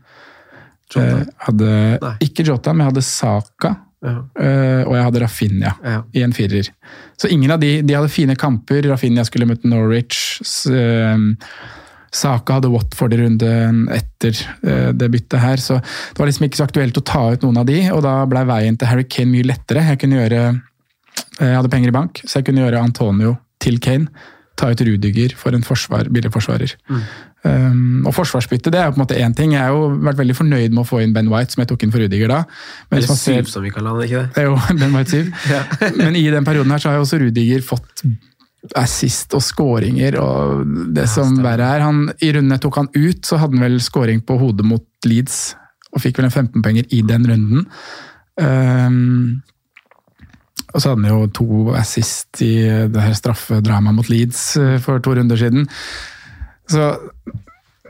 Jota? eh, hadde, Nei. ikke Jota, men jeg hadde Saka. Ja. eh, og jeg hadde Rafinha Ja. i en firer. Så ingen av de de hadde fine kamper. Rafinha skulle møte Norwich. s- eh, Saka hadde Watford i runden etter eh, det byttet her, så det var liksom ikke så aktuelt å ta ut noen av de, og da ble veien til Harry Kane mye lettere. Jeg kunne gjøre eh, Jeg hadde penger i bank, så jeg kunne gjøre Antonio til Kane. Ta ut Rudiger for en forsvar, billig forsvarer. Um, og forsvarsbytte det er jo på en måte én ting. Jeg har jo vært veldig fornøyd med å få inn Ben White, som jeg tok inn for Rudiger da. Men Eller syv, som vi kaller han, ikke det? det er jo Ben White 7. Men i den perioden her så har jo også Rudiger fått assist og skåringer. og det som verre er, han, I rundene tok han ut, så hadde han vel skåring på hodet mot Leeds. Og fikk vel en 15-penger i den runden. Um, og så hadde han jo to assist i det her straffedramaet mot Leeds eh, for to runder siden. Så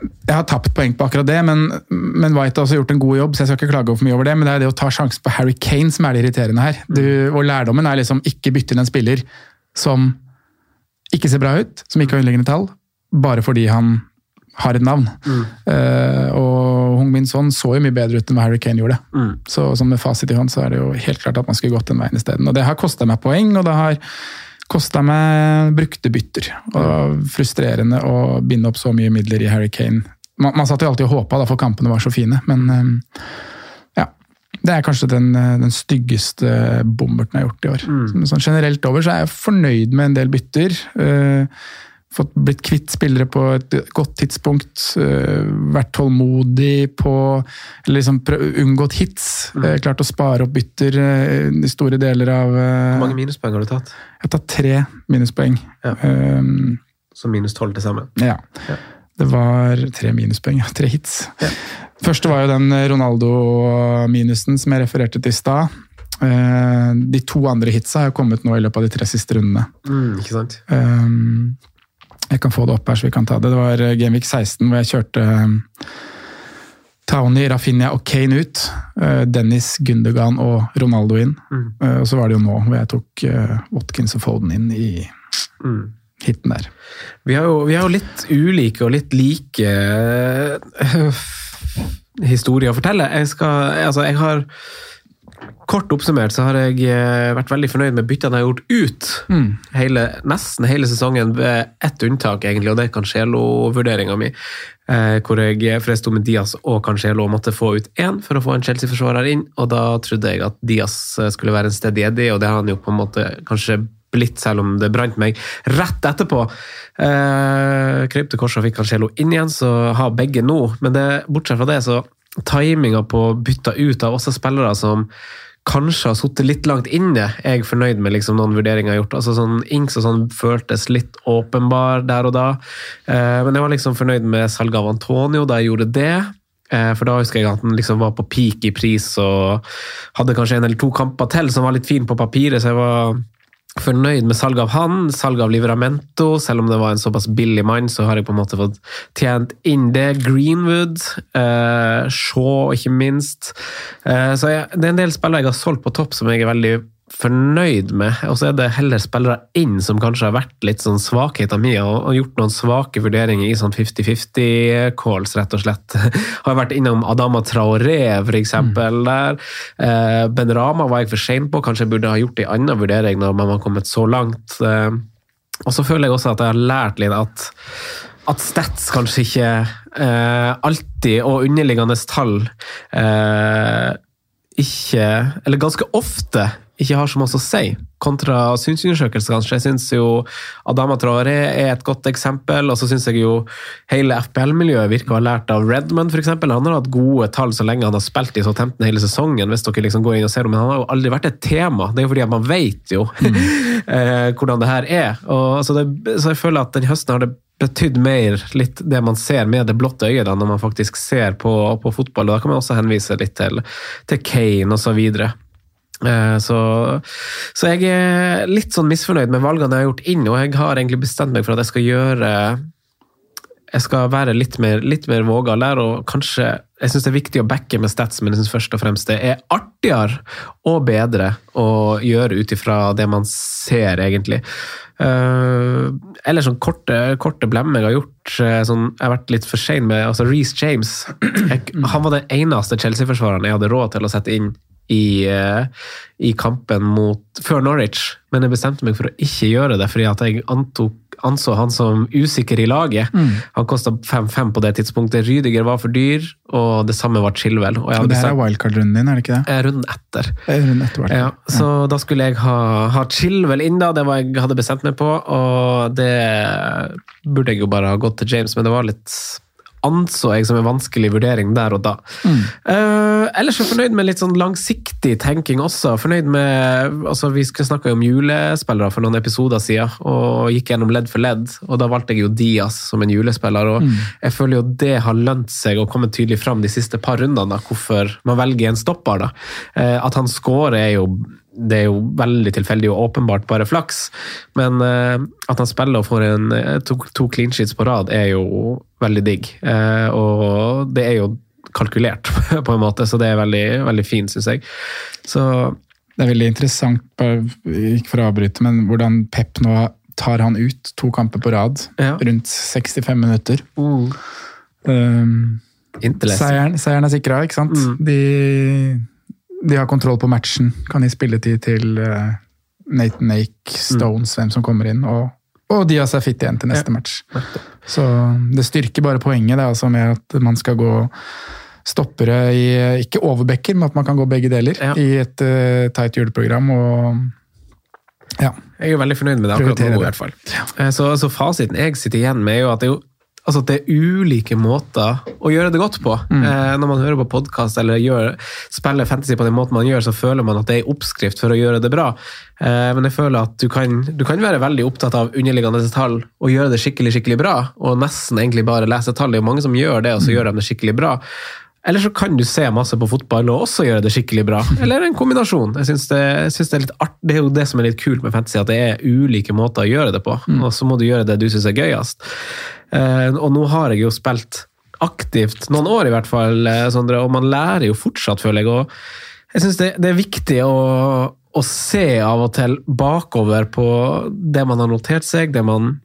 jeg har tapt poeng på akkurat det, men, men White har også gjort en god jobb, så jeg skal ikke klage for mye over det. Men det er det å ta sjansen på Harry Kane som er det irriterende her. Du, og lærdommen er liksom ikke bytte inn en spiller som ikke ser bra ut, som ikke har underliggende tall, bare fordi han har et navn. Eh, og Hung Min Son så jo mye bedre ut enn hva Harry Kane gjorde. Så så med fasit i hånd, så er det jo helt klart at man skulle gått den veien isteden. Og det har kosta meg poeng, og det har kosta meg brukte bytter. Og frustrerende å binde opp så mye midler i Harry Kane. Man, man satt jo alltid og håpa, for kampene var så fine, men ja. Det er kanskje den, eh, den styggeste bommerten jeg har gjort i år. Mm. Sånn generelt over så er jeg fornøyd med en del bytter. Uh, fått blitt kvitt spillere på et godt tidspunkt. Uh, vært tålmodig på Eller liksom unngått hits. eh, klart å spare opp bytter i store deler av Hvor mange minuspoeng har du tatt? Jeg har tatt tre minuspoeng. Ja. Um, Så minus tolv til sammen. ja. Det var tre minuspoeng, ja. Tre hits. Første var jo den Ronaldo-minusen som jeg refererte til i stad. Eh, De to andre hitsa har kommet nå i løpet av de tre siste rundene. Mm, ikke sant? Um, Jeg kan få det opp her, så vi kan ta det. Det var eh, Gameweek 16 hvor jeg kjørte Townie, Rafinha og Kane ut. eh, Dennis, Gundogan og Ronaldo inn. Mm. Og så var det jo nå hvor jeg tok eh, Watkins og Foden inn i hiten der. Vi har, jo, vi har jo litt ulike og litt like historier å fortelle. Jeg, skal, altså, jeg har Kort oppsummert så har jeg øh, vært veldig fornøyd med byttene jeg har gjort ut. Hele, nesten hele sesongen, ved ett unntak, egentlig, og det er Cancelo-vurderinga mi. Eh, hvor jeg for jeg sto med Diaz og Cancelo og måtte få ut én for å få en Chelsea-forsvarer inn. Og da trodde jeg at Diaz eh, skulle være en steady Eddie, og det har han jo på en måte kanskje blitt, selv om det brant meg rett etterpå. Eh, Krøp til korset og fikk Cancelo inn igjen, så har begge nå. Men det, bortsett fra det, så timinga på bytta ut av også spillere som kanskje har sittet litt langt inne, er jeg fornøyd med liksom, noen vurderinger jeg har gjort. Altså sånn Inks og sånn føltes litt åpenbar der og da. Eh, men jeg var liksom fornøyd med salget av Antonio da jeg gjorde det. Eh, For da husker jeg at han liksom var på peak i pris og hadde kanskje en eller to kamper til som var litt fin på papiret, så jeg var fornøyd med salget av han, salget av Liveramento. Selv om det var en såpass billig mann, så har jeg på en måte fått tjent inn det. Greenwood, eh, Shaw ikke minst. Eh, så jeg, det er en del spillere jeg har solgt på topp som jeg er veldig fornøyd med. Og så er det heller spillere inn som kanskje har vært litt sånn svakheten min, og, gjort noen svake vurderinger i sånn 50-50-calls, rett og slett. Har vært innom Adama Traoré, for eksempel, der. Eh, ben Rama var jeg for sein på, kanskje jeg burde ha gjort en annen vurdering når man har kommet så langt. Eh, og så føler jeg også at jeg har lært litt at at stats kanskje ikke eh, alltid, og underliggende tall, eh, ikke Eller ganske ofte ikke har så masse å si, kontra synsundersøkelser, kanskje. Jeg syns jo Adama Traoré er et godt eksempel, og så syns jeg jo hele FPL-miljøet virker å ha lært av Redmond, f.eks. Han har hatt gode tall så lenge han har spilt i Southampton hele sesongen, hvis dere liksom går inn og ser men han har jo aldri vært et tema. Det er jo fordi man vet jo mm. hvordan det her er. Og, så, det, så jeg føler at den høsten har det betydd mer litt det man ser med det blotte øyet, da, når man faktisk ser på, på fotball. og Da kan man også henvise litt til, til Kane osv. Eh, Så, så jeg er litt sånn misfornøyd med valgene jeg har gjort inn, og jeg har egentlig bestemt meg for at jeg skal gjøre jeg skal være litt mer, litt mer vågal der, og kanskje Jeg syns det er viktig å backe med stats, men jeg synes først og fremst det er artigere og bedre å gjøre ut ifra det man ser, egentlig. Uh, eller sånn korte, korte blemmer jeg har gjort. eh, Sånn, jeg har vært litt for sein med altså Reece James. Jeg, han var den eneste Chelsea-forsvareren jeg hadde råd til å sette inn i, eh, i kampen mot, før Norwich, men jeg bestemte meg for å ikke gjøre det, fordi jeg antok, anså han som usikker i laget. Han kosta 5-5 på det tidspunktet. Rydiger var for dyr, og det samme var Chilwell. Og Og det her er wildcard-runden din, er det ikke det? eh, runden etter. Er runden etter. Ja, så da skulle jeg ha, ha Chilwell inn, da. Det var jeg hadde bestemt meg på. Og det burde jeg jo bare ha gått til James, men det var litt anså jeg som en vanskelig vurdering der og da. Eh, ellers er jeg fornøyd med litt sånn langsiktig tenking også. Fornøyd med altså Vi snakka jo om julespillere for noen episoder siden, og gikk gjennom ledd for ledd. og Da valgte jeg jo Diaz som en julespiller. og Jeg føler jo det har lønt seg å komme tydelig fram de siste par rundene, da, hvorfor man velger en stopper. da. Uh, At han scorer er jo det er jo veldig tilfeldig og åpenbart bare flaks, men uh, at han spiller og får en, eh, to, to clean sheets på rad, er jo veldig digg. Uh, og det er jo kalkulert, på en måte, så det er veldig, veldig fint, syns jeg. Så Det er veldig interessant, ikke for å avbryte, men hvordan Pep nå tar han ut to kamper på rad. Ja. Rundt 65 minutter. Um, seieren, seieren er sikra, ikke sant? De, de har kontroll på matchen. Kan gi spilletid til eh, Nathan Ake, Stones, hvem som kommer inn. Og, og har seg fit igjen til neste match. Så det styrker bare poenget det, altså med at man skal gå stoppere i Ikke overbacker, men at man kan gå begge deler Ja. i et uh, tight juleprogram. Og ja. Jeg er jo veldig fornøyd med det akkurat nå, i hvert fall. Ja. Så, så fasiten jeg sitter igjen med, er jo at det er jo Altså at det er ulike måter å gjøre det godt på. Eh, når man hører på podkast eller gjør, spiller fantasy på den måten man gjør, så føler man at det er en oppskrift for å gjøre det bra. Eh, men jeg føler at du kan, du kan være veldig opptatt av underliggende tall og gjøre det skikkelig skikkelig bra, og nesten egentlig bare lese tall. Det er jo mange som gjør det, og så gjør de det skikkelig bra. Eller så kan du se masse på fotball og også gjøre det skikkelig bra. Eller en kombinasjon. Jeg synes det, jeg synes det, er litt art, det er jo det som er litt kult med fantasy, at det er ulike måter å gjøre det på. Og så må du gjøre det du syns er gøyest. Uh, og nå har jeg jo spilt aktivt, noen år i hvert fall, eh, Sondre, og man lærer jo fortsatt, føler jeg. Og jeg syns det, det er viktig å, å se av og til bakover på det man har notert seg, det man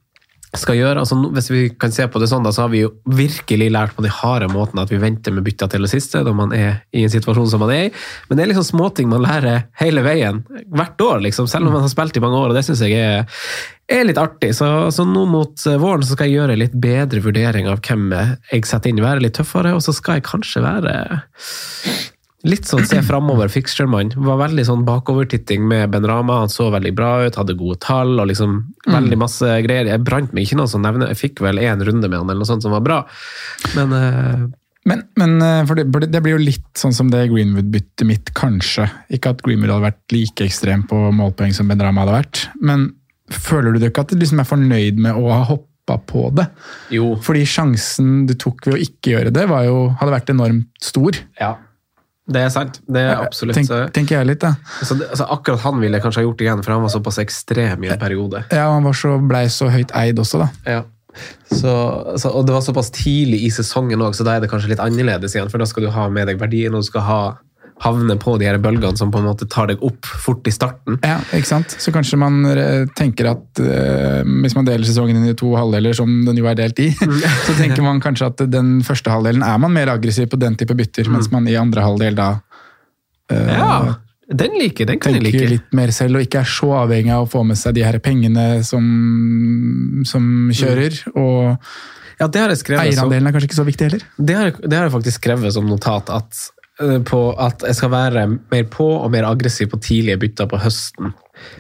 skal gjøre. Altså, hvis vi kan se på det sånn, da, så har vi jo virkelig lært på de harde måten at vi venter med bytta til det siste når man er i en situasjon som man er i. Men det er liksom småting man lærer hele veien, hvert år, liksom, selv om man har spilt i mange år. og Det syns jeg er, er litt artig. Så, så nå mot eh, våren så skal jeg gjøre litt bedre vurdering av hvem jeg setter inn. Være litt tøffere, og så skal jeg kanskje være Litt sånn se framover, fixture-mann. Var veldig sånn bakovertitting med Ben Rama. Han så veldig bra ut, hadde gode tall og liksom veldig masse greier. Jeg brant meg ikke noe som nevner. Jeg fikk vel én runde med han eller noe sånt som var bra. Men uh... Men, men eh, det, det blir jo litt sånn som det Greenwood-byttet mitt, kanskje. Ikke at Greenwood hadde vært like ekstrem på målpoeng som Ben Rama hadde vært, men føler du ikke at du liksom er fornøyd med å ha hoppa på det? jo. Fordi sjansen du tok ved å ikke gjøre det, var jo, hadde vært enormt stor. Ja. Det er sant. Det er absolutt. Tenk, tenker jeg litt, da. Altså, det, altså, akkurat han ville jeg kanskje ha gjort igjen, for han var såpass ekstrem i en periode. Ja, og han var så, blei så høyt eid også, da. Ja. Så, så, og det var såpass tidlig i sesongen òg, så da er det kanskje litt annerledes igjen. For da skal du ha med deg verdien, og du skal ha, havne på de her bølgene som på en måte tar deg opp fort i starten. Ja, ikke sant? Så kanskje man eh, tenker at uh, hvis man deler sesongen inn i to halvdeler, som den jo er delt i, så tenker man kanskje at den første halvdelen er man mer aggressiv på den type bytter, mens man i andre halvdel da uh, Ja, den liker Den kan jeg like. litt mer selv og ikke er så avhengig av å få med seg de her pengene som, som kjører. Og Ja, det har jeg eierandelen er kanskje ikke så viktig heller. det har, det har jeg faktisk skrevet som notat at på at jeg skal være mer på og mer aggressiv på tidlige bytter på høsten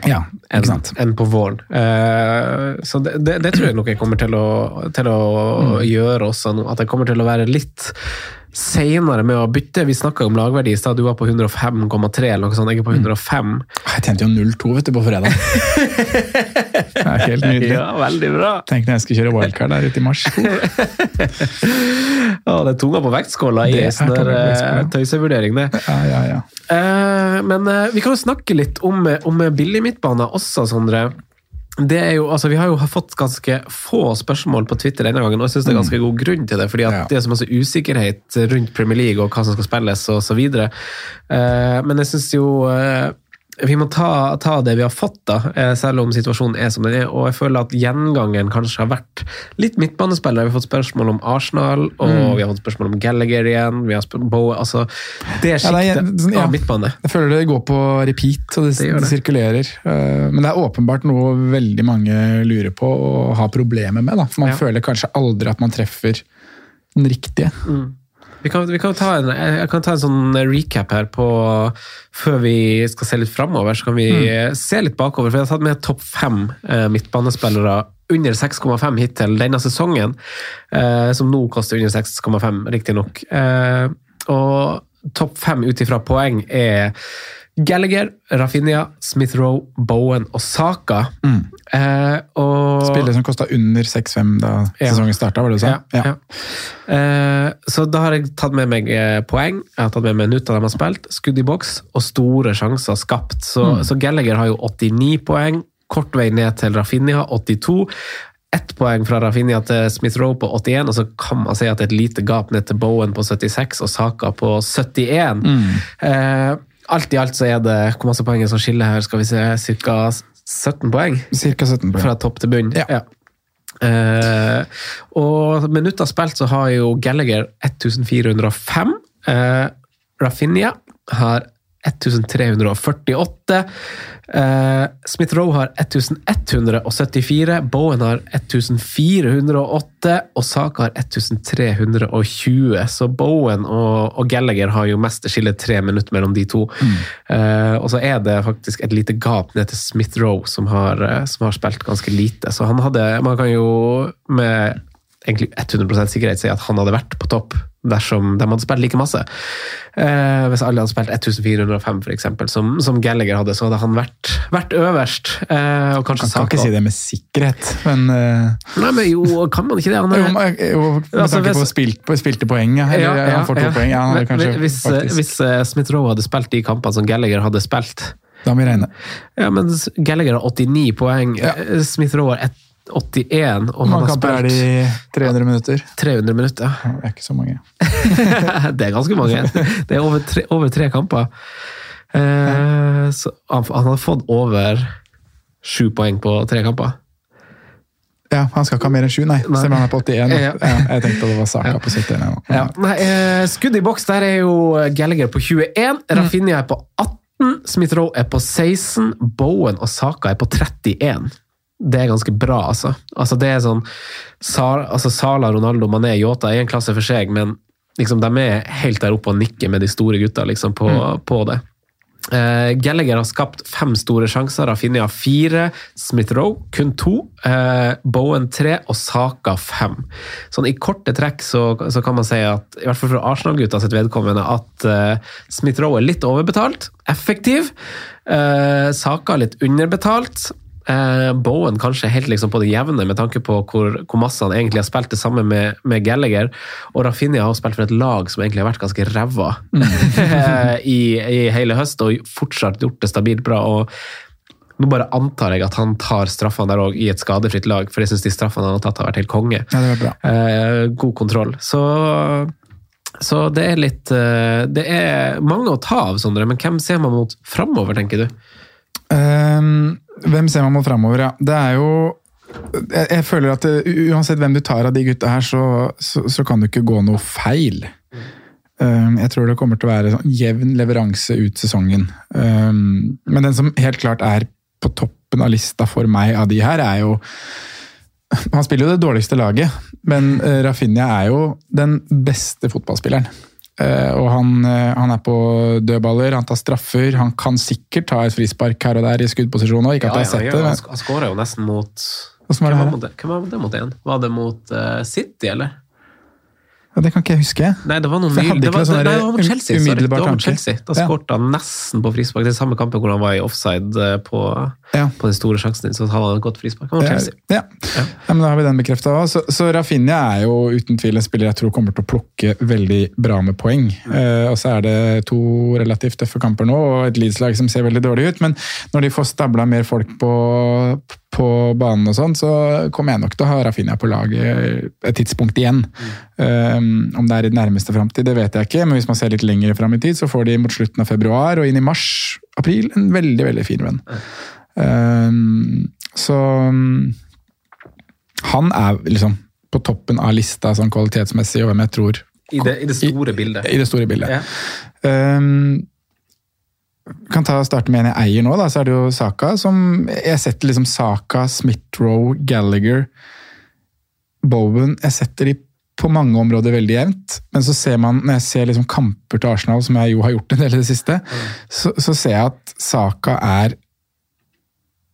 Ja, enn enn på våren. Uh, så det, det, det tror jeg nok jeg kommer til å, til å Mm. gjøre også nå. At jeg kommer til å være litt senere med å bytte. Vi snakka om lagverdi i stad, du var på 105,3 eller noe sånt. Jeg er på Mm. 105. Jeg tjente jo 0-2 vet du, på fredag. Det er helt nydelig. Ja, veldig bra. Tenk når jeg skal kjøre wildcard der ute i mars. Ja, det er tunga på vektskåla i sånn eh, tøysevurdering, det. Ja, ja, ja. Eh, men eh, vi kan jo snakke litt om, om billig midtbane også, Sondre. Det er jo, altså Vi har jo fått ganske få spørsmål på Twitter denne gangen, og jeg synes det er ganske god grunn til det. fordi at Ja. det er så masse usikkerhet rundt Premier League og hva som skal spilles osv. Uh, men jeg syns jo eh, vi må ta, ta det vi har fått, da, eh, selv om situasjonen er som den er. Og jeg føler at gjengangeren kanskje har vært litt midtbanespillere. Vi har fått spørsmål om Arsenal, og Mm. vi har fått spørsmål om Gallagher igjen. vi har Boe, altså Det Ja, er- sjiktet sånn, ja. av midtbane. Jeg føler det går på repeat, og det, Det det sirkulerer. Eh, Men det er åpenbart noe veldig mange lurer på og har problemer med. Da. For man Ja. føler kanskje aldri at man treffer den riktige. Vi kan, vi kan ta en, jeg kan ta en sånn recap her på Før vi skal se litt framover, så kan vi Mm. se litt bakover. For jeg har tatt med topp fem eh, midtbanespillere under 6,5 hittil denne sesongen. Eh, som nå koster under 6,5, riktignok. Eh, og topp fem ut ifra poeng er Gallagher, Rafinha, Smith-Roe, Bowen og Saka. Eh, og Spillere som kosta under 6-5 da Ja. sesongen starta, var det du sa? Ja, ja. Eh, så da har jeg tatt med meg eh, poeng, jeg har tatt med meg minutter de har spilt, skudd i boks og store sjanser skapt. Så, så Gallagher har jo 89 poeng, kort vei ned til Rafinha, 82. Ett poeng fra Rafinha til Smith-Roe på 81, og så kan man si at det er et lite gap ned til Bowen på 76 og Saka på 71. Eh, alt i alt så er det Hvor masse poeng er som skiller her? Skal vi se, ca. 17 poeng? Cirka 17 poeng. Fra topp til bunn. Ja. Eh, og minutter spilt så har jo Gallagher 1405. Uh, Rafinha har 1348. Eh, Smith-Roe har 1174. Bowen har 1408. Og Saka har 1320. Så Bowen og, og Gallagher har jo mest skille tre minutter mellom de to. Eh, og så er det faktisk et lite gap ned til Smith-Roe, som, har, eh, som har spilt ganske lite. Så han hadde Man kan jo med egentlig 100% sikkerhet si at han hadde vært på topp dersom de hadde spilt like masse. Eh, hvis alle hadde spilt 1405, for eksempel, som, som Gallagher hadde, så hadde han vært, vært øverst. Eh, og kanskje Kan, kan ikke Saka- si det med sikkerhet, men uh... Nei, men jo, kan man ikke det? Han er, jo, men- jo, med Altså, tanke på spilt, spilte poeng, ja. Eller, Ja, ja, han får to ja. poeng. Ja, Men- kanskje, hvis faktisk. hvis uh, Smith-Roe hadde spilt de kampene som Gallagher hadde spilt Da må vi regne. Ja, men Gallagher har 89 poeng, Ja. eh, Smith-Roe har 81, og han har spilt i 300 minutter? 300 minutter. Ja, Det er ikke så mange. det er ganske mange. Det er over tre, over tre kamper. Eh, han, han hadde fått over sju poeng på tre kamper. Ja, Han skal ikke ha mer enn sju, nei. Nei. om han er på 81. Ja. Ja, jeg tenkte det var Saka på 71. Ja. Nei, eh, skudd i boks, der er jo Gallagher på 21, Rafinha er på 18, Smith-Roe er på 16, Bowen og Saka er på 31. Det er ganske bra, altså. altså det er sånn Sala, altså Sala, Ronaldo, Mané, Yota er en klasse for seg, men liksom, de er helt der oppe og nikker med de store gutta liksom, på, på det. Uh, Gallagher har skapt fem store sjanser, Rafinha fire, Smith-Roe kun to, uh, Bowen tre og Saka fem. Sånn I korte trekk så, så kan man si at, i hvert fall for Arsenal-gutta sitt vedkommende, at uh, Smith-Roe er litt overbetalt, effektiv. Eh, Saka litt underbetalt. Eh, Bowen kanskje helt liksom på det jevne med tanke på hvor, hvor masse han egentlig har spilt det samme med, med Gallagher. Og Rafinha har spilt for et lag som egentlig har vært ganske ræva i, i hele høst, og fortsatt gjort det stabilt bra. og nå bare antar jeg at han tar straffene der òg i et skadefritt lag, for jeg syns de straffene han har tatt, har vært helt konge. Ja, det var bra. Eh, god kontroll. Så, så det er litt eh, Det er mange å ta av, Sondre, men hvem ser man mot framover, tenker du? Ehm, hvem ser man mot framover? Ja, det er jo jeg, jeg føler at Uansett hvem du tar av de gutta her, så, så, så kan det ikke gå noe feil. Ehm, jeg tror det kommer til å være sånn jevn leveranse ut sesongen. Ehm, men den som helt klart er på toppen av lista for meg av de her, er jo Han spiller jo det dårligste laget, men uh, Rafinha er jo den beste fotballspilleren. Eh, og han, eh, han er på dødballer, han tar straffer. Han kan sikkert ta et frispark her og der i skuddposisjon òg, sett ja, det. Han skåra jo nesten mot Hvem var det, mot igjen? Var det mot City, eller? Ja, det kan ikke jeg huske. Nei, det var noe. Det var, noe sånn nei, det var mot Chelsea. Sorry. Det var mot. Chelsea. Da Ja. han nesten på frispark. Det er samme kampen hvor han var i offside eh, på, Ja. på den store sjansen din, så han hadde godt frispark. Mot Chelsea. ja. ja, men Da har vi den bekrefta. Så, så Rafinha er jo uten tvil en spiller jeg tror kommer til å plukke veldig bra med poeng. Uh, og så er det to relativt tøffe kamper nå, og et Leeds-lag som ser veldig dårlig ut. Men når de får stabla mer folk på, på banen og sånn, så kommer jeg nok til å ha Rafinha på laget et tidspunkt igjen. Um, om det er i den nærmeste framtid, det vet jeg ikke, men hvis man ser litt lenger fram i tid, så får de mot slutten av februar og inn i mars-april en veldig, veldig fin venn. Um, så um, han er liksom på toppen av lista sånn kvalitetsmessig, og hvem jeg tror I det, I det store bildet. i det store bildet. Ja. Um, kan ta og starte med en jeg eier nå, da, så er det jo Saka. som Jeg setter liksom Saka, Smith-Roe, Gallagher, Bowen Jeg setter de på mange områder veldig jevnt, men så ser man, når jeg ser liksom kamper til Arsenal, som jeg jo har gjort en del i det siste, så, så ser jeg at Saka er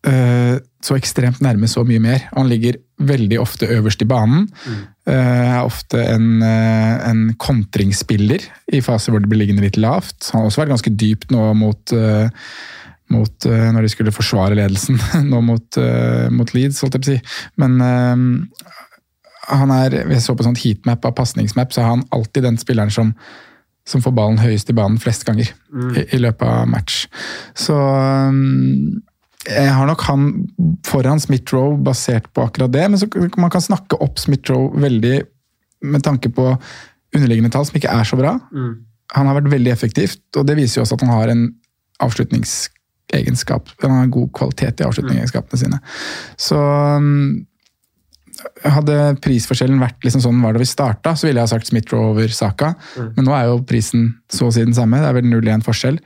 øh, så ekstremt nærme så mye mer. Han ligger veldig ofte øverst i banen. Mm. er ofte en, øh, en kontringsspiller i faser hvor det blir liggende litt lavt. Han har også vært ganske dypt nå mot, øh, mot når de skulle forsvare ledelsen nå mot, mot Leeds, holdt jeg på å si. Men han er, jeg så på sånt heatmap av pasningsmap, så er han alltid den spilleren som, som får ballen høyest i banen flest ganger i, i løpet av match. Så um, jeg har nok han foran Smith-Roe basert på akkurat det, men så, man kan snakke opp Smith-Roe veldig med tanke på underliggende tall som ikke er så bra. Han har vært veldig effektivt, og det viser jo også at han har en avslutningsegenskap. Han har god kvalitet i avslutningsegenskapene sine. Så um, hadde prisforskjellen vært liksom sånn var det vi starta, så ville jeg ha sagt Smith-Roe over Saka. Men nå er jo prisen så å si den samme. Det er vel 0-1 forskjell.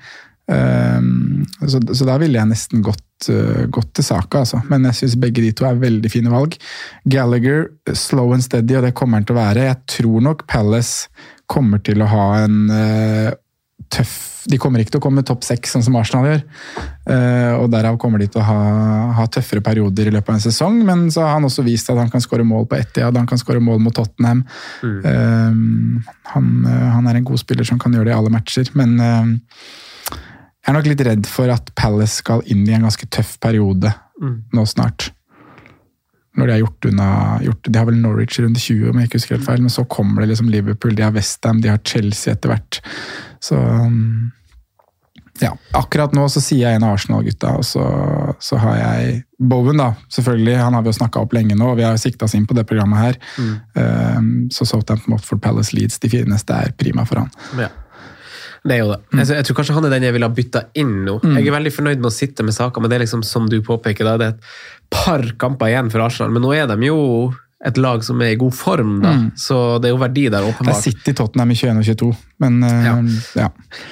Um, så, så da ville jeg nesten gått, uh, gått til Saka, altså. Men jeg syns begge de to er veldig fine valg. Gallagher, slow and steady, og det kommer han til å være. Jeg tror nok Palace kommer til å ha en uh, tøff De kommer ikke til å komme topp seks, sånn som Arsenal gjør. Uh, og derav kommer de til å ha, ha tøffere perioder i løpet av en sesong. Men så har han også vist at han kan skåre mål på Etiad, han kan skåre mål mot Tottenham. Uh, han, uh, han er en god spiller som kan gjøre det i alle matcher, men jeg er nok litt redd for at Palace skal inn i en ganske tøff periode nå snart. Når de har gjort unna gjort, De har vel Norwich i runde 20, om jeg ikke husker helt feil, men så kommer det liksom Liverpool, de har Westham, de har Chelsea etter hvert. Så um, ja, akkurat nå så sier jeg en av Arsenal-gutta, og så, så har jeg Bowen, da. Selvfølgelig, han har vi jo snakka opp lenge nå, og vi har sikta oss inn på det programmet her. Um, så Southampton, Watford, Palace, Leeds, de fineste er prima for han. Ja. Det er jo det. Jeg, jeg tror kanskje han er den jeg ville ha bytta inn nå. Jeg er veldig fornøyd med å sitte med saker, men det er liksom som du påpeker, da, det er et par kamper igjen for Arsenal. Men nå er de jo et lag som er i god form, da. Så det er jo verdi der, Det sitter åpenbart. City Tottenham i 21 og 22, men uh, Ja. ja.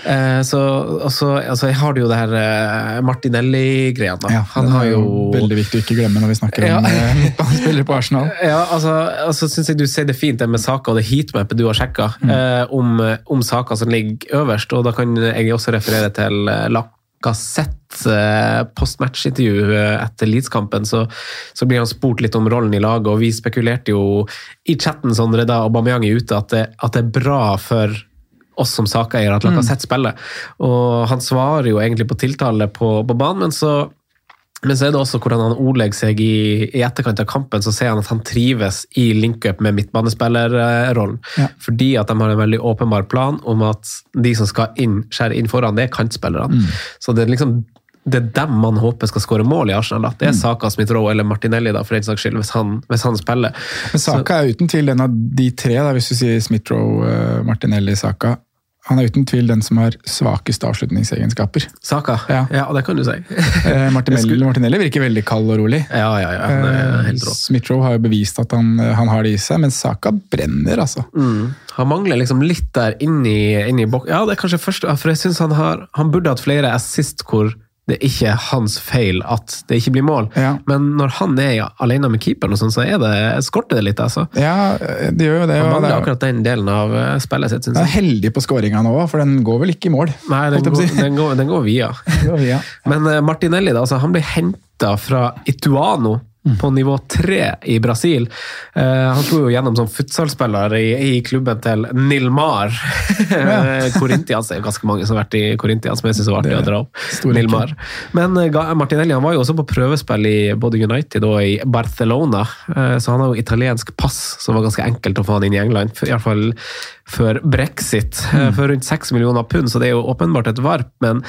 Eh, så altså, altså, jeg har det jo det her uh, Martinelli-greia. da. Ja, Han har jo Veldig viktig å ikke glemme når vi snakker Ja. om midtbanespillere på Arsenal. Ja, altså, altså synes jeg du sier det fint det med saker og det heatmapet du har sjekka, eh, om, om saker som ligger øverst. og Da kan jeg også referere til eh, Lacassette eh, postmatch-intervju eh, etter Leeds-kampen. Så, så blir han spurt litt om rollen i laget, og vi spekulerte jo i chatten Sondre, da Aubameyang er ute, at det, at det er bra for oss som sakeeier at Lacassette spiller. Og han svarer jo egentlig på tiltale på, på banen, men så men så er det også hvordan han ordlegger seg i, i etterkant av kampen. Så ser han at han trives i link-up med midtbanespillerrollen. Ja. Fordi at de har en veldig åpenbar plan om at de som skal inn, skjære inn foran, det er kantspillerne. Så det er liksom det er dem man håper skal skåre mål i Arsenal. Da. Det er Saka, Smith-Roe eller Martinelli, da, for den saks skyld, hvis han, hvis han spiller. Men Saka er uten tvil en av de tre, da, hvis du sier Smith-Roe, eh, Martinelli, Saka. Han er uten tvil den som har svakest avslutningsegenskaper. Saka? Ja. Ja, det kan du si. Eh, Martinelli, Martinelli virker veldig kald og rolig. ja, ja, ja. Er helt rå. Eh, Smith-Roe har jo bevist at han, han har det i seg, men Saka brenner, altså. Mm. Han mangler liksom litt der inni, inni bok... Ja, det er kanskje første, for jeg synes han, har, han burde hatt flere assist hvor det er ikke hans feil at det ikke blir mål. Ja. Men når han er alene med keeperen, og sånn, så det, skorter det litt. altså. Ja, det gjør jo det. Han mangler er- akkurat den delen av eh, spillet sitt, Synes Jeg er heldig på skåringa nå, for den går vel ikke i mål. Nei, den går, den går, den går via. Den går via. Men eh, Martinelli da, altså, han blir henta fra Ituano på nivå tre i Brasil. Eh, han slo jo gjennom som futsalspiller i, i klubben til Nilmar. Ja. Corintias det er ganske mange som har vært i Korintias, men jeg synes det var artig å dra opp. Nilmar. Men eh, Martinelli han var jo også på prøvespill i både United og i Barcelona, eh, så han har jo italiensk pass, som var ganske enkelt å få han inn i England. i hvert fall før brexit, mm. for rundt 6 millioner pund, så det er jo åpenbart et varp. Men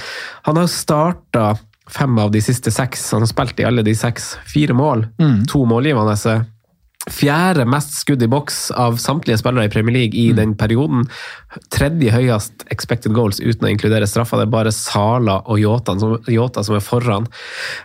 han har jo starta fem av de siste seks. Han har spilt i alle de seks. Fire mål, to målgivende. Fjerde mest skudd i boks av samtlige spillere i Premier League i den perioden. Tredje høyest expected goals uten å inkludere straffa. Det er bare Sala og Yota som, Jota som er foran.